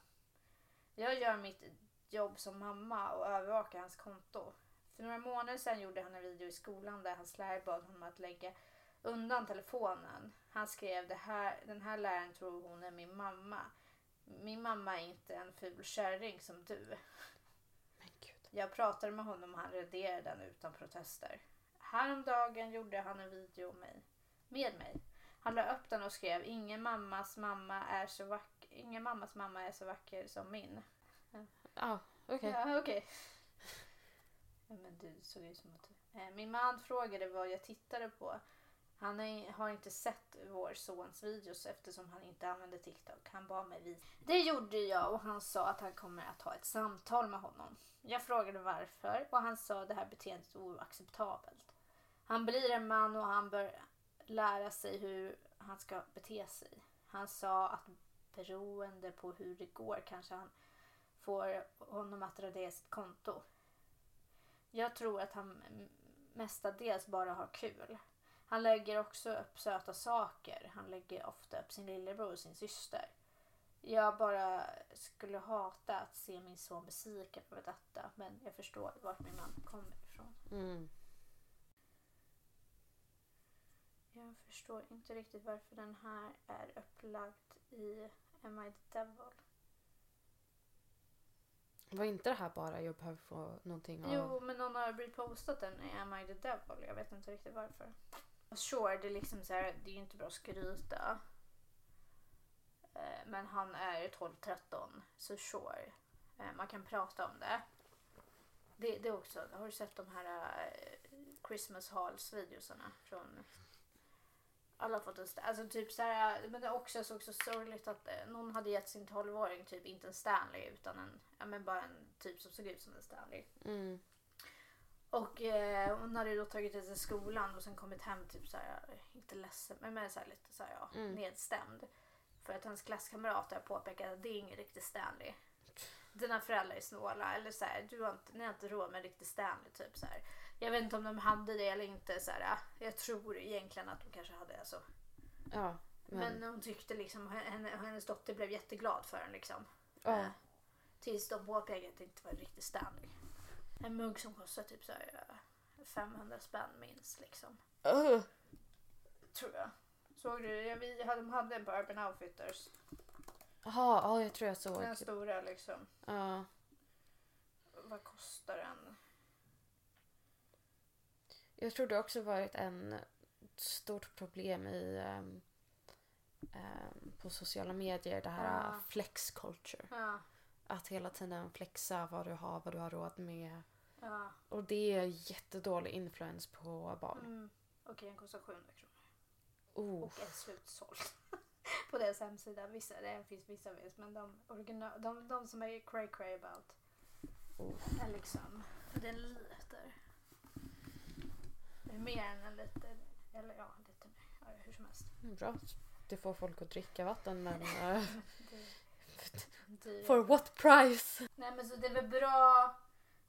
Jag gör mitt jobb som mamma och övervakar hans konto. För några månader sedan gjorde han en video i skolan där hans lärare bad honom att lägga undan telefonen. Han skrev det här, den här läraren tror hon är min mamma. Min mamma är inte en ful kärring som du. Jag pratade med honom och han raderade den utan protester. Häromdagen gjorde han en video med mig. Med mig. Han la upp den och skrev ingen mammas mamma är så vacker, ingen mammas mamma är så vacker som min. Ja, okej. Ja, okej. Ja, men du såg ut som att. Eh, Min man frågade vad jag tittade på. Han är- har inte sett vår sons videos eftersom han inte använder TikTok. Han bad mig visa. Det gjorde jag och han sa att han kommer att ha ett samtal med honom. Jag frågade varför och han sa att det här beteendet är oacceptabelt. Han blir en man och han bör lära sig hur han ska bete sig. Han sa att beroende på hur det går kanske han får honom att radera sitt konto. Jag tror att han mestadels bara har kul. Han lägger också upp söta saker. Han lägger ofta upp sin lillebror och sin syster. Jag bara skulle hata att se min son besviken över detta. Men jag förstår vart min man kommer ifrån. Mm. Jag förstår inte riktigt varför den här är upplagd i Am I the Devil? Var inte det här bara jag behöver få någonting av? Jo, men någon har repostat den i Am I the Devil. Jag vet inte riktigt varför. Sure, det är liksom så här, det är ju inte bra att skryta. Eh, Men han är 12-13, så sure. Eh, Man kan prata om det. Det, det är också, har du sett de här eh, Christmas Halls videosarna från alla har fått en sta- Alltså typ så här, men det är också så, också sorgligt att eh, någon hade gett sin 12-åring typ inte en Stanley utan en, ja men bara en typ som såg ut som en Stanley. Mm. Och eh, hon hade då tagit till skolan och sen kommit hem typ så här, inte ledsen men, men så här, lite så här, ja, Mm. nedstämd. För att hans klasskamrater har påpekat att det är ingen riktig Stanley. Dina föräldrar är snåla eller så här, du har inte, ni har inte råd med en riktig Stanley typ så här. Jag vet inte om de hade det eller inte så här. Jag tror egentligen att de kanske hade det så. Ja, men... Men hon tyckte liksom, henne, hennes dotter blev jätteglad för den liksom. ja. Eh, Tills de påpekade att det inte var en riktig Stanley. En mugg som kostar typ så här, eh, 500 spänn minst liksom. Ugh. Tror jag. Såg du? Ja, vi hade, de hade en på Urban Outfitters. Jaha, ja, jag tror jag såg. Den stora liksom. Ja. Vad kostar den? Jag tror det också varit en stort problem i um, ehm, på sociala medier, det här Ja. flex culture. Ja. Att hela tiden flexa vad du har, vad du har råd med. Ja. Och det är jättedålig influens på barn. Mm. Okej, den kostar 700 kronor. Oh. Och är slutsåld. på deras hemsida. Vissa, det finns vissa vis, men de, original, de, de som är cray cray about Oh. är liksom den mer än en liter. Eller ja, lite mer. Ja, hur som helst. Bra. Det får folk att dricka vatten men... det, for what price? Nej men så det är väl bra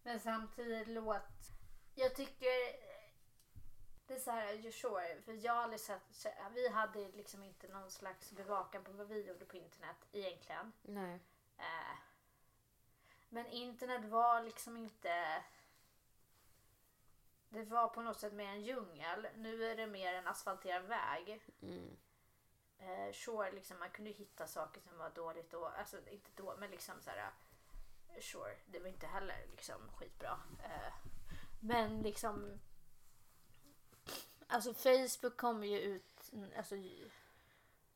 men samtidigt låt... Jag tycker det är så här, you sure, för jag har aldrig sett, vi hade liksom inte någon slags bevakan på vad vi gjorde på internet egentligen. Nej. Eh, men internet var liksom inte... Det var på något sätt mer en djungel. Nu är det mer en asfalterad väg. Mm. Eh, sure, liksom, man kunde hitta saker som var dåligt och alltså inte då, men liksom så här. eh, Sure, det var inte heller liksom skitbra. Eh, men liksom. Alltså Facebook kom ju ut. mm, Alltså,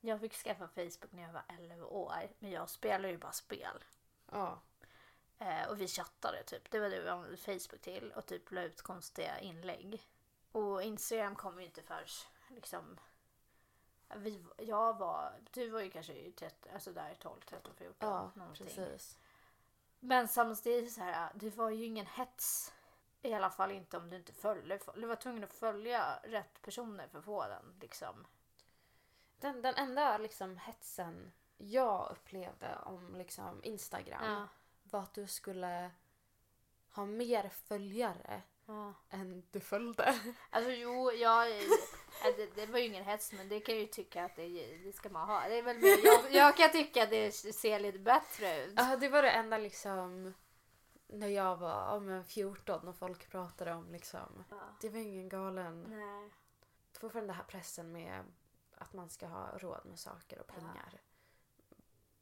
jag fick skaffa Facebook när jag var 11 år, men jag spelade ju bara spel. Ja. Eh, och vi chattade typ. Det var det vi använde Facebook till och typ la ut konstiga inlägg. Och Instagram kom ju inte först liksom. Vi, jag var, du var ju kanske i 30, alltså där 12, 13, 14 Ja, någonting. precis. Men samtidigt så här, det var ju ingen hets. I alla fall inte om du inte följde. Du var tvungen att följa rätt personer för att få den liksom. Den, den enda liksom hetsen jag upplevde om liksom Instagram Ja. Var att du skulle ha mer följare ja. än du följde. Alltså jo, jag, det, det var ju ingen hets men det kan jag ju tycka att det, det ska man ha. Det är väl mer, jag, jag kan tycka att det ser lite bättre ut. Ja, det var det enda liksom när jag var ja, men 14 och folk pratade om liksom. Ja. Det var ingen galen. Nej. Fortfarande den här pressen med att man ska ha råd med saker och Ja. pengar.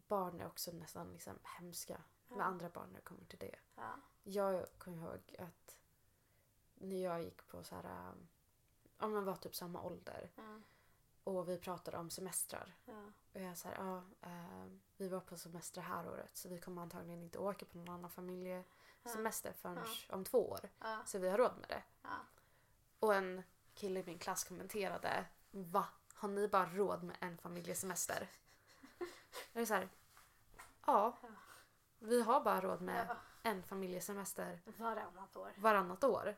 Barn är också nästan liksom hemska med Ja. andra barn när det kommer till det. Ja. Jag kommer ihåg att när jag gick på så här, um, ja men var typ samma ålder Ja. och vi pratade om semestrar. Och jag sa ja, eh, vi var på semester här året så vi kommer antagligen inte åka på någon annan familjesemester förrän om två år. Så vi har råd med det. Och en kille i min klass kommenterade Va? Har ni bara råd med en familjesemester? Jag är så här, ja. Vi har bara råd med Ja. en familjesemester Varannat år. varannat år.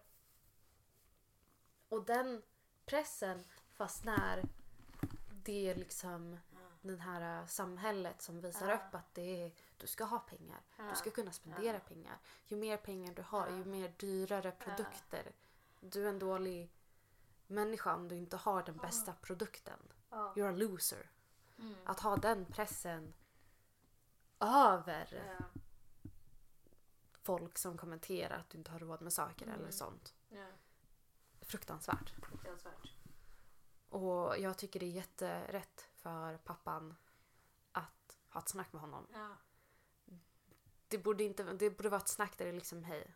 Och den pressen, fast när det är liksom den här äh, samhället som visar Ja. upp att det är, du ska ha pengar. Ja. Du ska kunna spendera Ja. pengar. Ju mer pengar du har, ju mer dyrare produkter. Du är en dålig människa om du inte har den bästa produkten. You're a loser. Mm. Att ha den pressen över Ja. folk som kommenterar att du inte har råd med saker Mm. eller sånt. Ja. Fruktansvärt. Fruktansvärt. Och jag tycker det är jätterätt för pappan att ha ett snack med honom. Ja. Det borde, inte, det borde vara ett snack där det är liksom hej.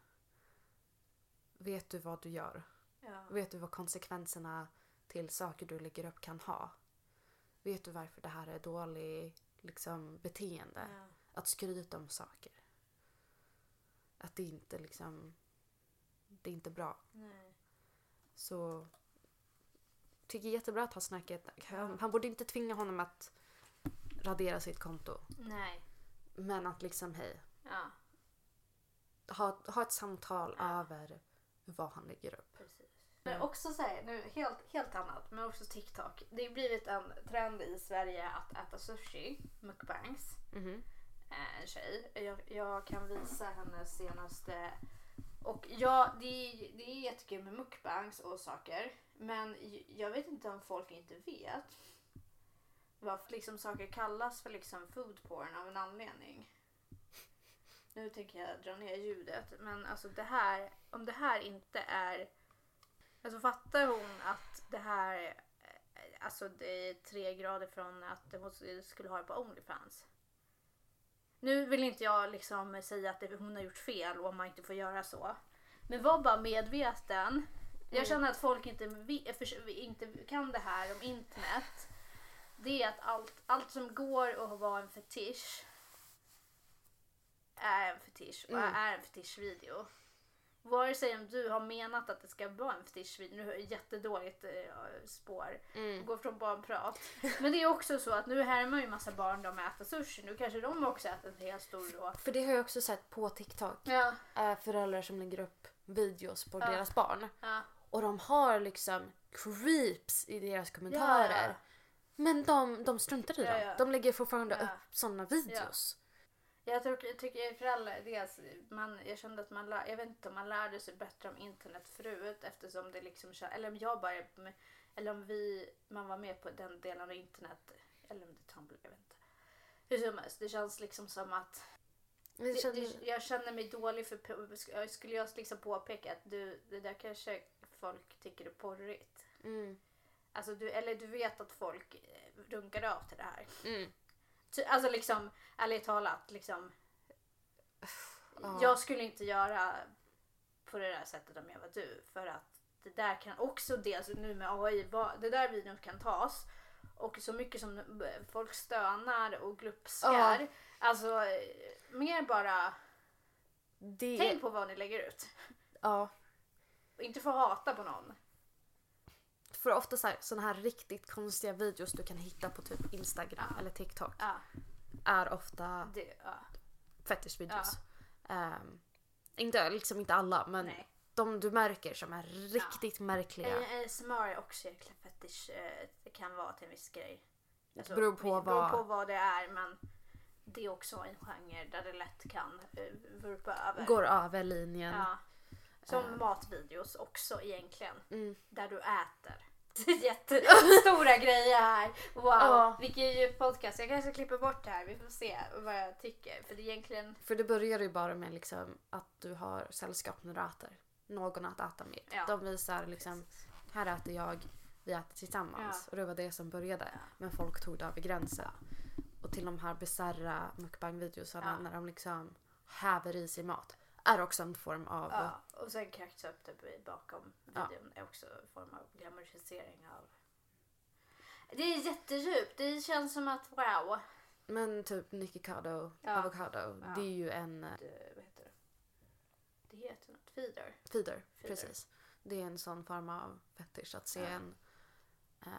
Vet du vad du gör? Ja. Vet du vad konsekvenserna till saker du lägger upp kan ha? Vet du varför det här är dålig liksom, beteende? Ja. Att skryta om saker. Att det inte liksom... Det är inte bra. Nej. Så tycker jättebra att ha snacket. Han, han borde inte tvinga honom att radera sitt konto. Nej. Men att liksom hej, Ja. ha, ha ett samtal över vad han lägger upp. Precis. Men också så här, nu helt, helt annat, men också TikTok. Det har blivit en trend i Sverige att äta sushi, mukbangs. Mhm. Eh, En tjej. Jag, jag kan visa hennes senaste... Och ja, det, är- det är jättekul med mukbangs och saker. Men jag vet inte om folk inte vet varför liksom saker kallas för liksom food porn av en anledning. Nu tänker jag dra ner ljudet. Men alltså det här, om det här inte är... Alltså fattar hon att det här... eh, Alltså det är tre grader från att hon skulle ha det på Onlyfans. Nu vill inte jag liksom säga att det, hon har gjort fel och man inte får göra så. Men var bara medveten. Jag Mm. känner att folk inte, inte kan det här om internet. det är att allt, allt som går att vara en fetisch är en fetisch och Mm. är en fetischvideo. Vare sig om du har menat att det ska vara en fetischvideo, nu har jag jättedåligt eh, spår, Mm. går från barnprat. Men det är också så att nu härmar ju massa barn de äter sushi, nu kanske de också äter en hel stor då. För det har jag också sett på TikTok. Ja, Äh, föräldrar som lägger upp videos på Ja. deras barn. ja. Och de har liksom creeps i deras kommentarer. Ja. Men de, de struntar i dem. De lägger fortfarande upp sådana videos. Jag tycker, jag tycker föräldrar, dels, man, jag kände att man lär, jag vet inte om man lärde sig bättre om internet förut eftersom det liksom, eller om jag bara, eller om vi, man var med på den delen av internet, eller om det Tumblr, jag vet inte. Hur som helst, det känns liksom som att känns, det, jag känner mig dålig för skulle jag liksom påpeka att du, det där kanske folk tycker är porrigt. mm, Alltså du, eller du vet att folk eh, runkar av till det här. mm. Alltså liksom, ärligt talat, liksom. Ja. Jag skulle inte göra på det där sättet om jag var du. För att det där kan också dels nu med AI, det där videon kan tas. Och så mycket som folk stönar och glupskar. Ja. Alltså mer bara Det, tänk på vad ni lägger ut. ja. Inte få hata på någon. För ofta så här, såna här riktigt konstiga videos du kan hitta på typ Instagram Ja. eller TikTok Ja, är ofta det, ja, fetischvideos. Ehm, inte, liksom inte alla men nej. de du märker som är riktigt märkliga. Eh, ASMR är också egentligen fetisch. eh, Det kan vara till en viss grej. Alltså, Det beror på det beror vad- på vad det är men det är också en genre där det lätt kan uh, vurpa över. Går över linjen. Som Eh. matvideos också egentligen. Mm. Där du äter. Jättestora grejer här. Wow, Ja. vilken djup podcast. Jag kanske klipper bort det här. Vi får se vad jag tycker. För det egentligen... För det börjar ju bara med liksom att du har sällskap när du äter. Någon att äta med. Ja. De visar liksom, här äter jag, vi äter tillsammans. Ja. Och det var det som började. Ja. Men folk tog det över gränsen. Och till de här bisarra mukbang-videosarna när de liksom häver i sig mat. Är också en form av... Ja. Och sen cracks upp det bakom Ja. videon. är också en form av glamorisering av... Det är jättedjupt. Det känns som att wow. Men typ Nikocado, Ja. avocado. Ja. Det är ju en eh, Det, vad heter det? Det heter något. Feeder. feeder. Feeder. Precis. Det är en sån form av fetisch att se Ja. en eh,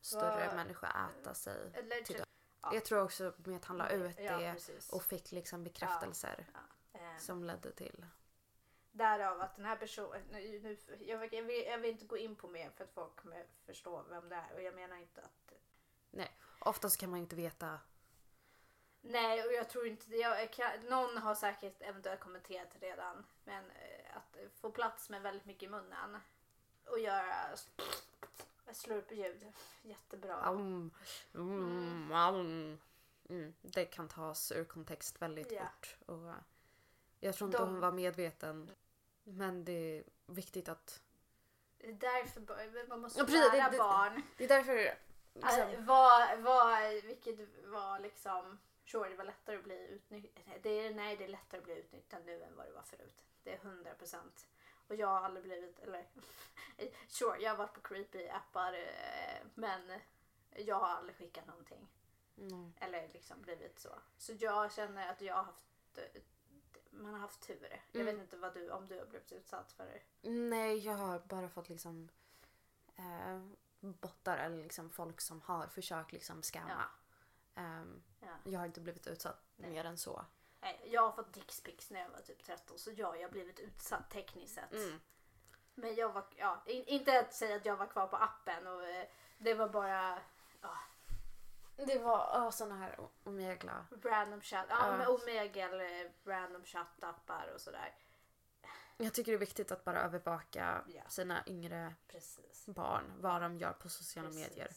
större Vad- människa äta sig. Till ja. Jag tror också med att han la ut Ja, det och fick liksom bekräftelser Eh, som ledde till... Därav att den här personen, nu, nu, jag, vill- jag, vill, jag vill inte gå in på mer för att folk kommer förstå vem det är och jag menar inte att Oftast kan man inte veta. Nej och jag tror inte jag, kan, Någon har säkert eventuellt kommenterat redan men eh, att få plats med väldigt mycket i munnen och göra slurpljud, jättebra. Mm, aum. Mm, det kan tas ur kontext väldigt Ja. fort. Och jag tror inte De- hon var medveten. Men det är viktigt att... Det är därför man måste Ja, precis, lära det- det- barn. Det är därför... Alltså, Liksom, vad, vad, vilket var liksom... Sure, det var lättare att bli utnyttjad. Det är, nej, det är lättare att bli utnyttjad nu än vad det var förut. Det är 100 procent. Och jag har aldrig blivit, eller sure, jag har varit på creepy appar eh, men jag har aldrig skickat någonting. mm, Eller liksom blivit så. Så jag känner att jag har haft, man har haft tur. Jag Mm. vet inte vad du, om du har blivit utsatt för det. nej, jag har bara fått liksom... Eh, bottar eller liksom folk som har försökt liksom scamma. Ehm, Ja. jag har inte blivit utsatt Nej. mer än så. Nej, Jag har fått dickpics när jag var typ 13 så ja, jag har blivit utsatt tekniskt sett. Mm. Men jag var, ja, in, inte att säga att jag var kvar på appen och eh, det var bara Det var oh, såna här omegla. random chat, ja, Ja. med omegel random chattappar och sådär. Jag tycker det är viktigt att bara övervaka Ja. sina yngre Precis. barn, vad de gör på sociala Precis. medier.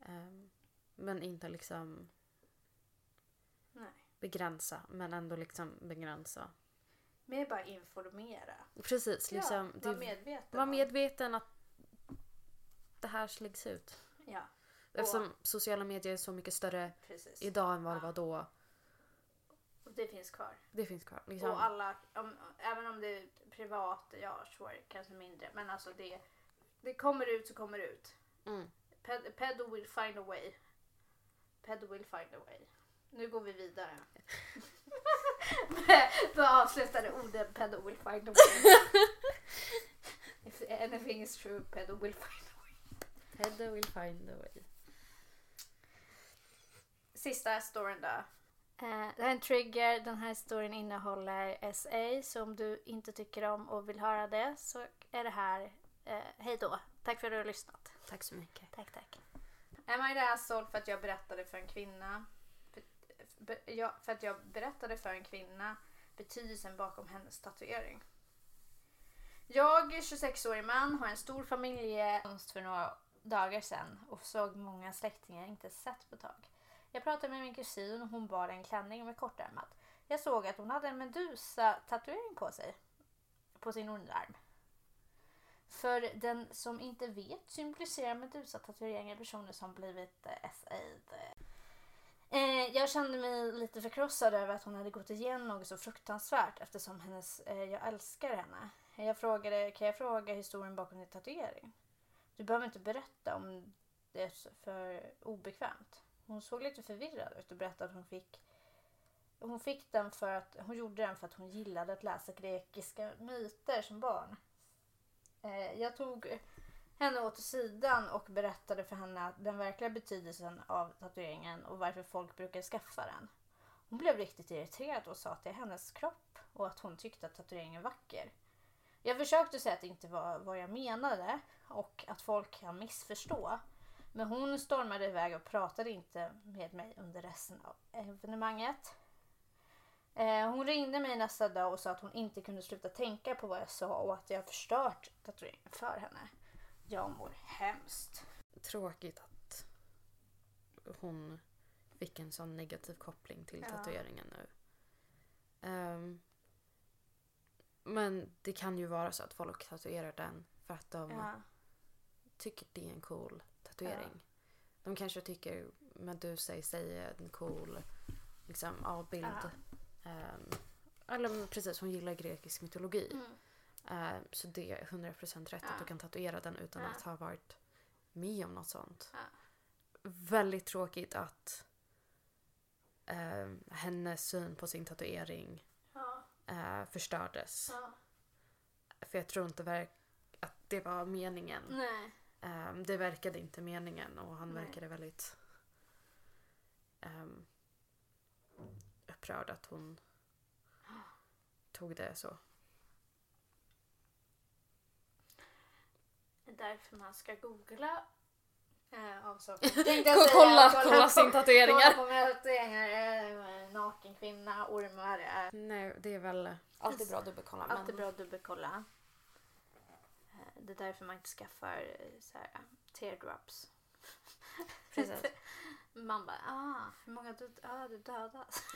Ehm, men inte liksom Nej. begränsa, men ändå liksom begränsa. Mer bara informera. Precis, liksom. ja, var medveten. var medveten att det här läggs ut. Ja, Eftersom sociala medier är så mycket större precis. idag än vad det Ja. var då. Och det finns kvar. Det finns kvar. Liksom. Och alla, om, även om det är privat, ja sure, kanske mindre. Men alltså det, det kommer ut så kommer det ut. Mm. Ped, pedo will find a way. Ped will find a way. Nu går vi vidare. Vad avslutade orden Ped will find a way. If anything is true, Ped will find a way. Hedda will find a way. Sista storyn då. Eh, det här är en trigger. Den här storyn innehåller SA. Så om du inte tycker om och vill höra det så är det här. Eh, hej då. Tack för att du har lyssnat. Tack så mycket. Tack, tack. Am I the asshole för att jag berättade för en kvinna? För, be, ja, för att jag berättade för en kvinna betydelsen bakom hennes tatuering. Jag, 26-årig man, har en stor familjekonst för några dagar sedan och såg många släktingar jag inte sett på ett tag. Jag pratade med min kusin och hon bar en klänning med kortärmat. Jag såg att hon hade en Medusa-tatuering på sig. På sin underarm. För den som inte vet symboliserar Medusa-tatueringar personer som blivit eh, SAID. Eh, jag kände mig lite förkrossad över att hon hade gått igenom något så fruktansvärt eftersom hennes, eh, jag älskar henne. Jag frågade, kan jag fråga historien bakom din tatuering? Du behöver inte berätta om det är för obekvämt. Hon såg lite förvirrad ut och berättade att hon fick hon fick den för att hon gjorde den för att hon gillade att läsa grekiska myter som barn. Eh, jag tog henne åt sidan och berättade för henne den verkliga betydelsen av tatueringen och varför folk brukar skaffa den. Hon blev riktigt irriterad och sa att det är hennes kropp och att hon tyckte att tatueringen är vacker. Jag försökte säga att det inte var vad jag menade och att folk kan missförstå. Men hon stormade iväg och pratade inte med mig under resten av evenemanget. Eh, hon ringde mig nästa dag och sa att hon inte kunde sluta tänka på vad jag sa och att jag förstört tatueringen för henne. Jag mår hemskt. Tråkigt att hon fick en sån negativ koppling till Ja. tatueringen nu. Ehm, men det kan ju vara så att folk tatuerar den för att de Ja. tycker det är en cool tatuering. De kanske tycker Medusa i sig är en cool liksom, ja, bild. Ja. Ehm, eller precis, hon gillar grekisk mytologi. Mm. Ehm, så det är 100% rätt Ja. att du kan tatuera den utan Ja. att ha varit med om något sånt. Ja. Väldigt tråkigt att ehm, hennes syn på sin tatuering Ja. uh, förstördes. Ja. För jag tror inte verk- att det var meningen. Nej. Ehm, det verkade inte meningen och han Nej. verkade väldigt um, upprörd att hon tog det så. Det är därför man ska googla eh, av saker. Kolla, kolla på- sin tatueringar. Kolla på mina tatueringar. Eh, naken kvinna, ormar. Eh, Nej, det är väl alltid bra att dubbelkolla. Alltid men- bra att dubbelkolla. Eh, Det är därför man inte skaffar eh, så här, teardrops. Precis. Man bara, ah, hur många du, ah, du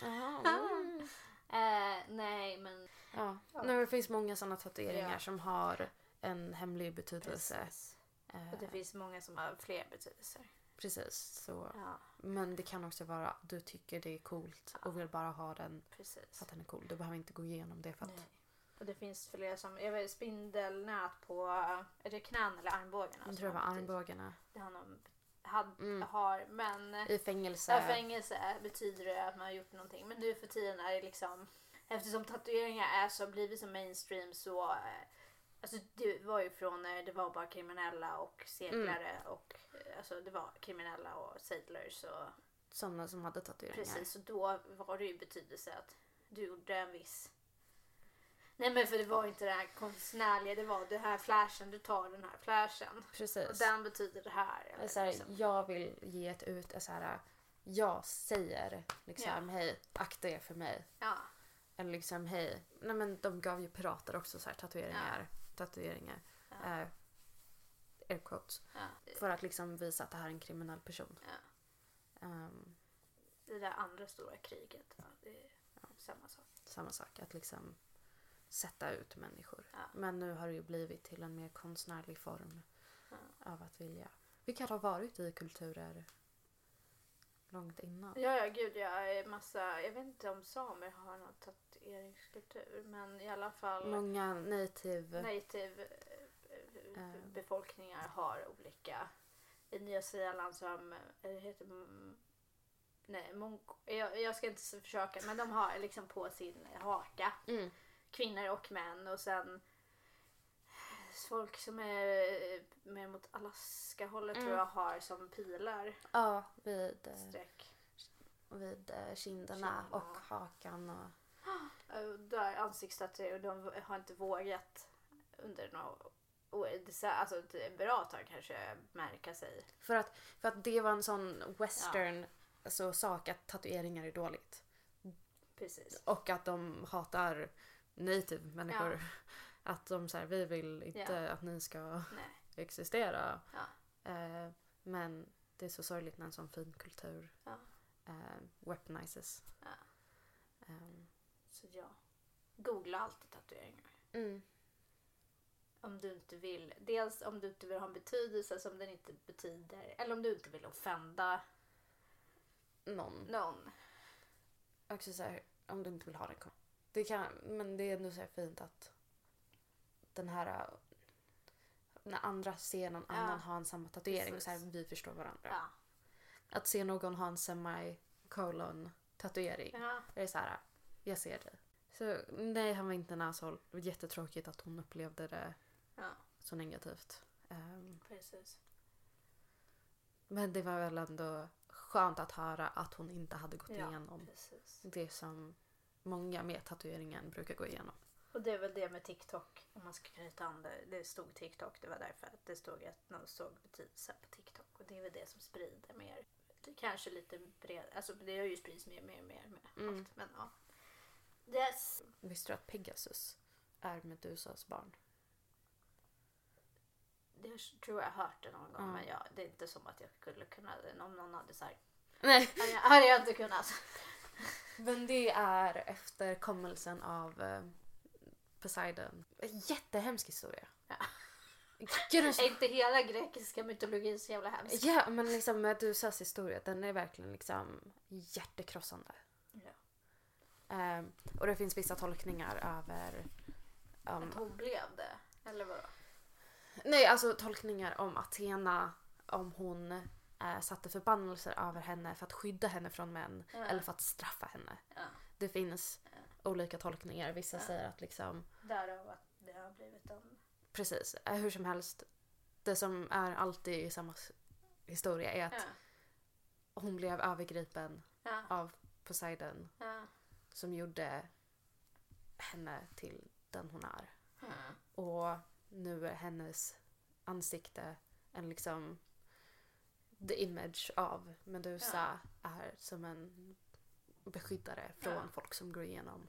mm. Eh, nej, men... Ja. Ja. Nej, det finns många sådana tatueringar Ja. som har en hemlig betydelse. Precis. Eh, Och det finns många som har fler betydelser. Precis. Så. Ja, Men det kan också vara att du tycker det är coolt och vill bara ha den precis. för att den är cool. Du behöver inte gå igenom det för att... Nej. Och det finns flera som, jag vet spindelnät på, är det knän eller armbågarna? Jag tror det var armbågarna. Det har, någon, had, Mm. har men I fängelse. Ja, fängelse betyder det att man har gjort någonting. Men nu för tiden är det liksom... Eftersom tatueringar är så blivit så mainstream så... eh, Alltså det var ju från när det var bara kriminella och seglare och... eh, Alltså det var kriminella och sailors och... Sådana som hade tatueringar. Precis, och då var det ju betydelse att du gjorde en viss... Nej men för det var inte det här konstnärliga, det var det här flashen, du tar den här flashen. Och Precis. den betyder det här. Eller så här, liksom. Jag vill ge ett ut... Så här, jag säger liksom hej, akta er för mig. Ja, Eller liksom hej. Nej men de gav ju pirater också så här tatueringar. Tatueringar. Ja. Eh, air quotes. ja. För att liksom visa att det här är en kriminell person. Ja. Ehm, Det där andra stora kriget. Ja, det är samma sak. samma sak, att liksom sätta ut människor. Ja. Men nu har det ju blivit till en mer konstnärlig form Ja. av att vilja. Vilka har varit i kulturer långt innan. Ja, ja, gud jag är massa, jag vet inte om samer har någon tatueringskultur men i alla fall Många native... native Eh. befolkningar har olika. I Nya Zeeland så har heter nej, mongo, jag, jag ska inte försöka men de har liksom på sin haka Mm. Kvinnor och män och sen folk som är mer mot Alaska-hållet Mm. tror jag har som pilar Ja, vid, eh, streck. vid eh, kinderna Kinderna. och hakan. Och... Där ansiktstatuer och de har inte vågat under några år. Det är så- Alltså ett bra tag kanske märka sig. För, att, för att det var en sån western alltså, sak att tatueringar är dåligt. Precis. Och att de hatar native människor. Att de säger vi vill inte Ja. att ni ska Nej. existera. Ja. Eh, men det är så sorgligt när en sån fin kultur Ja. eh, weaponizes. Ja. Ehm, Så ja. Googla alltid tatueringar. mm. Om du inte vill. Dels om du inte vill ha en betydelse som den inte betyder. Eller om du inte vill offenda Någon. någon. Också så här, om du inte vill ha den. Det kan, men det är ändå så fint att den här när andra ser någon Ja. annan ha en samma tatuering och så här, Precis. vi förstår varandra. Ja. Att se någon ha en semicolon tatuering. ja. Det är så här, jag ser dig. Så nej, han var inte en asshole. Det var jättetråkigt att hon upplevde det Ja. så negativt. Ehm, Precis. men det var väl ändå skönt att höra att hon inte hade gått Ja, igenom precis. det som många med tatueringen brukar gå igenom. Och det är väl det med TikTok. Om man ska knyta an det. Det stod TikTok. Det var därför att det stod att någon såg betydelse på TikTok. Och det är väl det som sprider mer. Det kanske lite bred. Alltså det har ju spridits mer, mer, mer med Mm. allt. Men ja. Yes. Visste du att Pegasus är Medusas barn? Det tror jag har hört det någon gång. Ja. Men jag, det är inte som att jag skulle kunna. Om någon hade så här. Nej. Hade jag, hade jag inte kunnat. Men det är efterkommelsen av eh, Poseidon. Jättehemsk historia. Ja. Gud, den- Är inte hela grekiska mytologin så jävla hemsk? Ja, men liksom Medusas historia, den är verkligen liksom hjärtekrossande. Ja. Ehm, och det finns vissa tolkningar över... Att Um, hon blev det? Eller vadå? nej, alltså tolkningar om Athena, om hon eh, satte förbannelser över henne för att skydda henne från män Ja. eller för att straffa henne. Ja. Det finns olika tolkningar. Vissa Ja. säger att liksom, Därav att det har blivit en... precis, eh, hur som helst. Det som är alltid i samma historia är att Ja. hon blev övergripen Ja. av Poseidon Ja. som gjorde henne till den hon är. Och nu är hennes ansikte en liksom the image av Medusa är som en beskyddare från Ja. folk som går igenom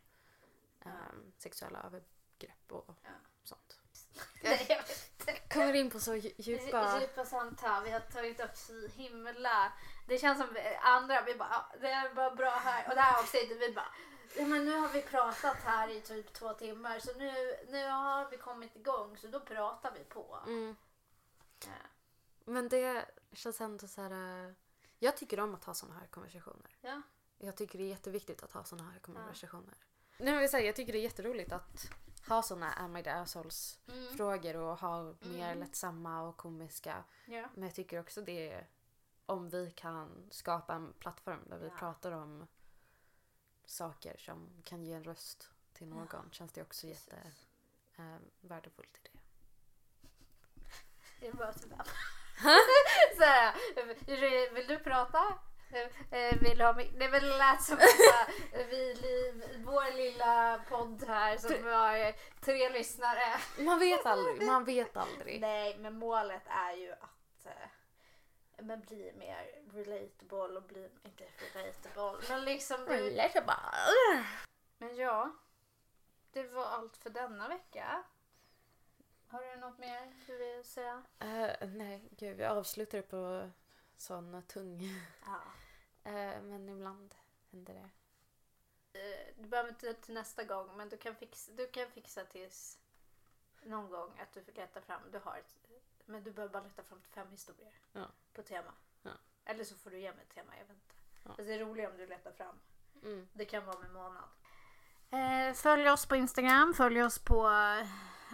ehm, sexuella övergrepp och Ja. sånt. Nej, jag vet inte. Kommer in på så dju- djupa... Djupa samtal. Vi har tagit upp så himla... Det känns som andra, vi bara, ja, det är bara bra här. Och det här avsnittet, vi bara, ja, men nu har vi pratat här i typ två timmar så nu, nu har vi kommit igång så då pratar vi på. Mm. Ja. Men det känns ändå så här... eh, Jag tycker om att ha såna här konversationer. Ja. Jag tycker det är jätteviktigt att ha såna här konversationer. Nej, men jag, säger, jag tycker det är jätteroligt att ha såna Am I the Assholes Mm. frågor och ha mer Mm. lättsamma och komiska. Ja. Men jag tycker också det är om vi kan skapa en plattform där vi Ja. pratar om saker som kan ge en röst till någon Ja. känns det också Precis. jätte eh, i det. Jag bara typ så här, vill du prata? Eh, Vill du ha mig? Det väl lät som att vi, vår lilla podd här som har tre lyssnare. Man vet aldrig, man vet aldrig. Nej, men målet är ju att eh, men bli mer relatable och bli, inte relatable, men liksom Relatable. Men ja, det var allt för denna vecka. Har du något mer du vill säga? Eh, nej, gud, vi avslutar på sån tung. Ja. Eh, men ibland händer det. Eh, Du behöver inte till nästa gång, men du kan fixa, du kan fixa tills någon gång att du får leta fram. Du har ett, men du behöver bara leta fram fem historier Ja. på tema. Ja. Eller så får du ge mig ett tema, jag vet inte. Ja. Alltså, det är roligt om du letar fram. Mm. Det kan vara med månad. Eh, följ oss på Instagram, följ oss på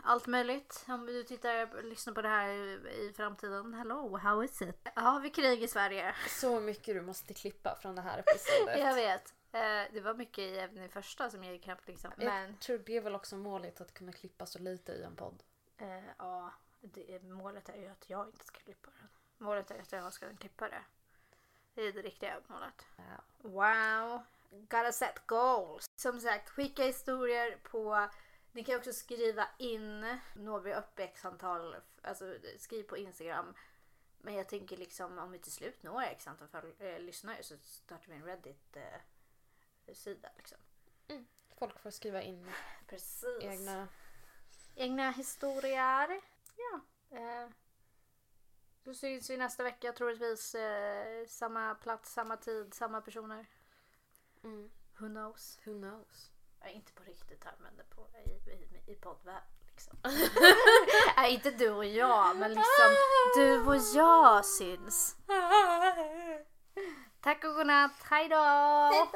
allt möjligt. Om du tittar lyssnar på det här i, framtiden. Hello, how is it? Ja, vi krig i Sverige. Så mycket du måste klippa från det här episodet. Jag vet. Eh, det var mycket i även i första som jag gick knappt liksom. Men Jag tror det är väl också målet att kunna klippa så lite i en podd. eh, ja, det, målet är ju att jag inte ska klippa den. Målet är att jag ska klippa det. Det är det riktiga målet. Ja. Wow. Gotta set goals. Som sagt, skicka historier på... Ni kan också skriva in. Når vi upp x antal... Alltså skriv på Instagram. Men jag tänker liksom om vi till slut når x antal föl- eh, lyssnare så startar vi en Reddit-sida. liksom. Folk får skriva in Precis. egna... Egna historier. Ja. Eh, då syns vi nästa vecka troligtvis. Eh, samma plats, samma tid, samma personer. Mm. Who knows? Who knows? Ja, inte på riktigt här men på, i, i, i poddvärlden liksom. Nej, inte du och jag men liksom du och jag syns. Tack och godnatt, hejdå!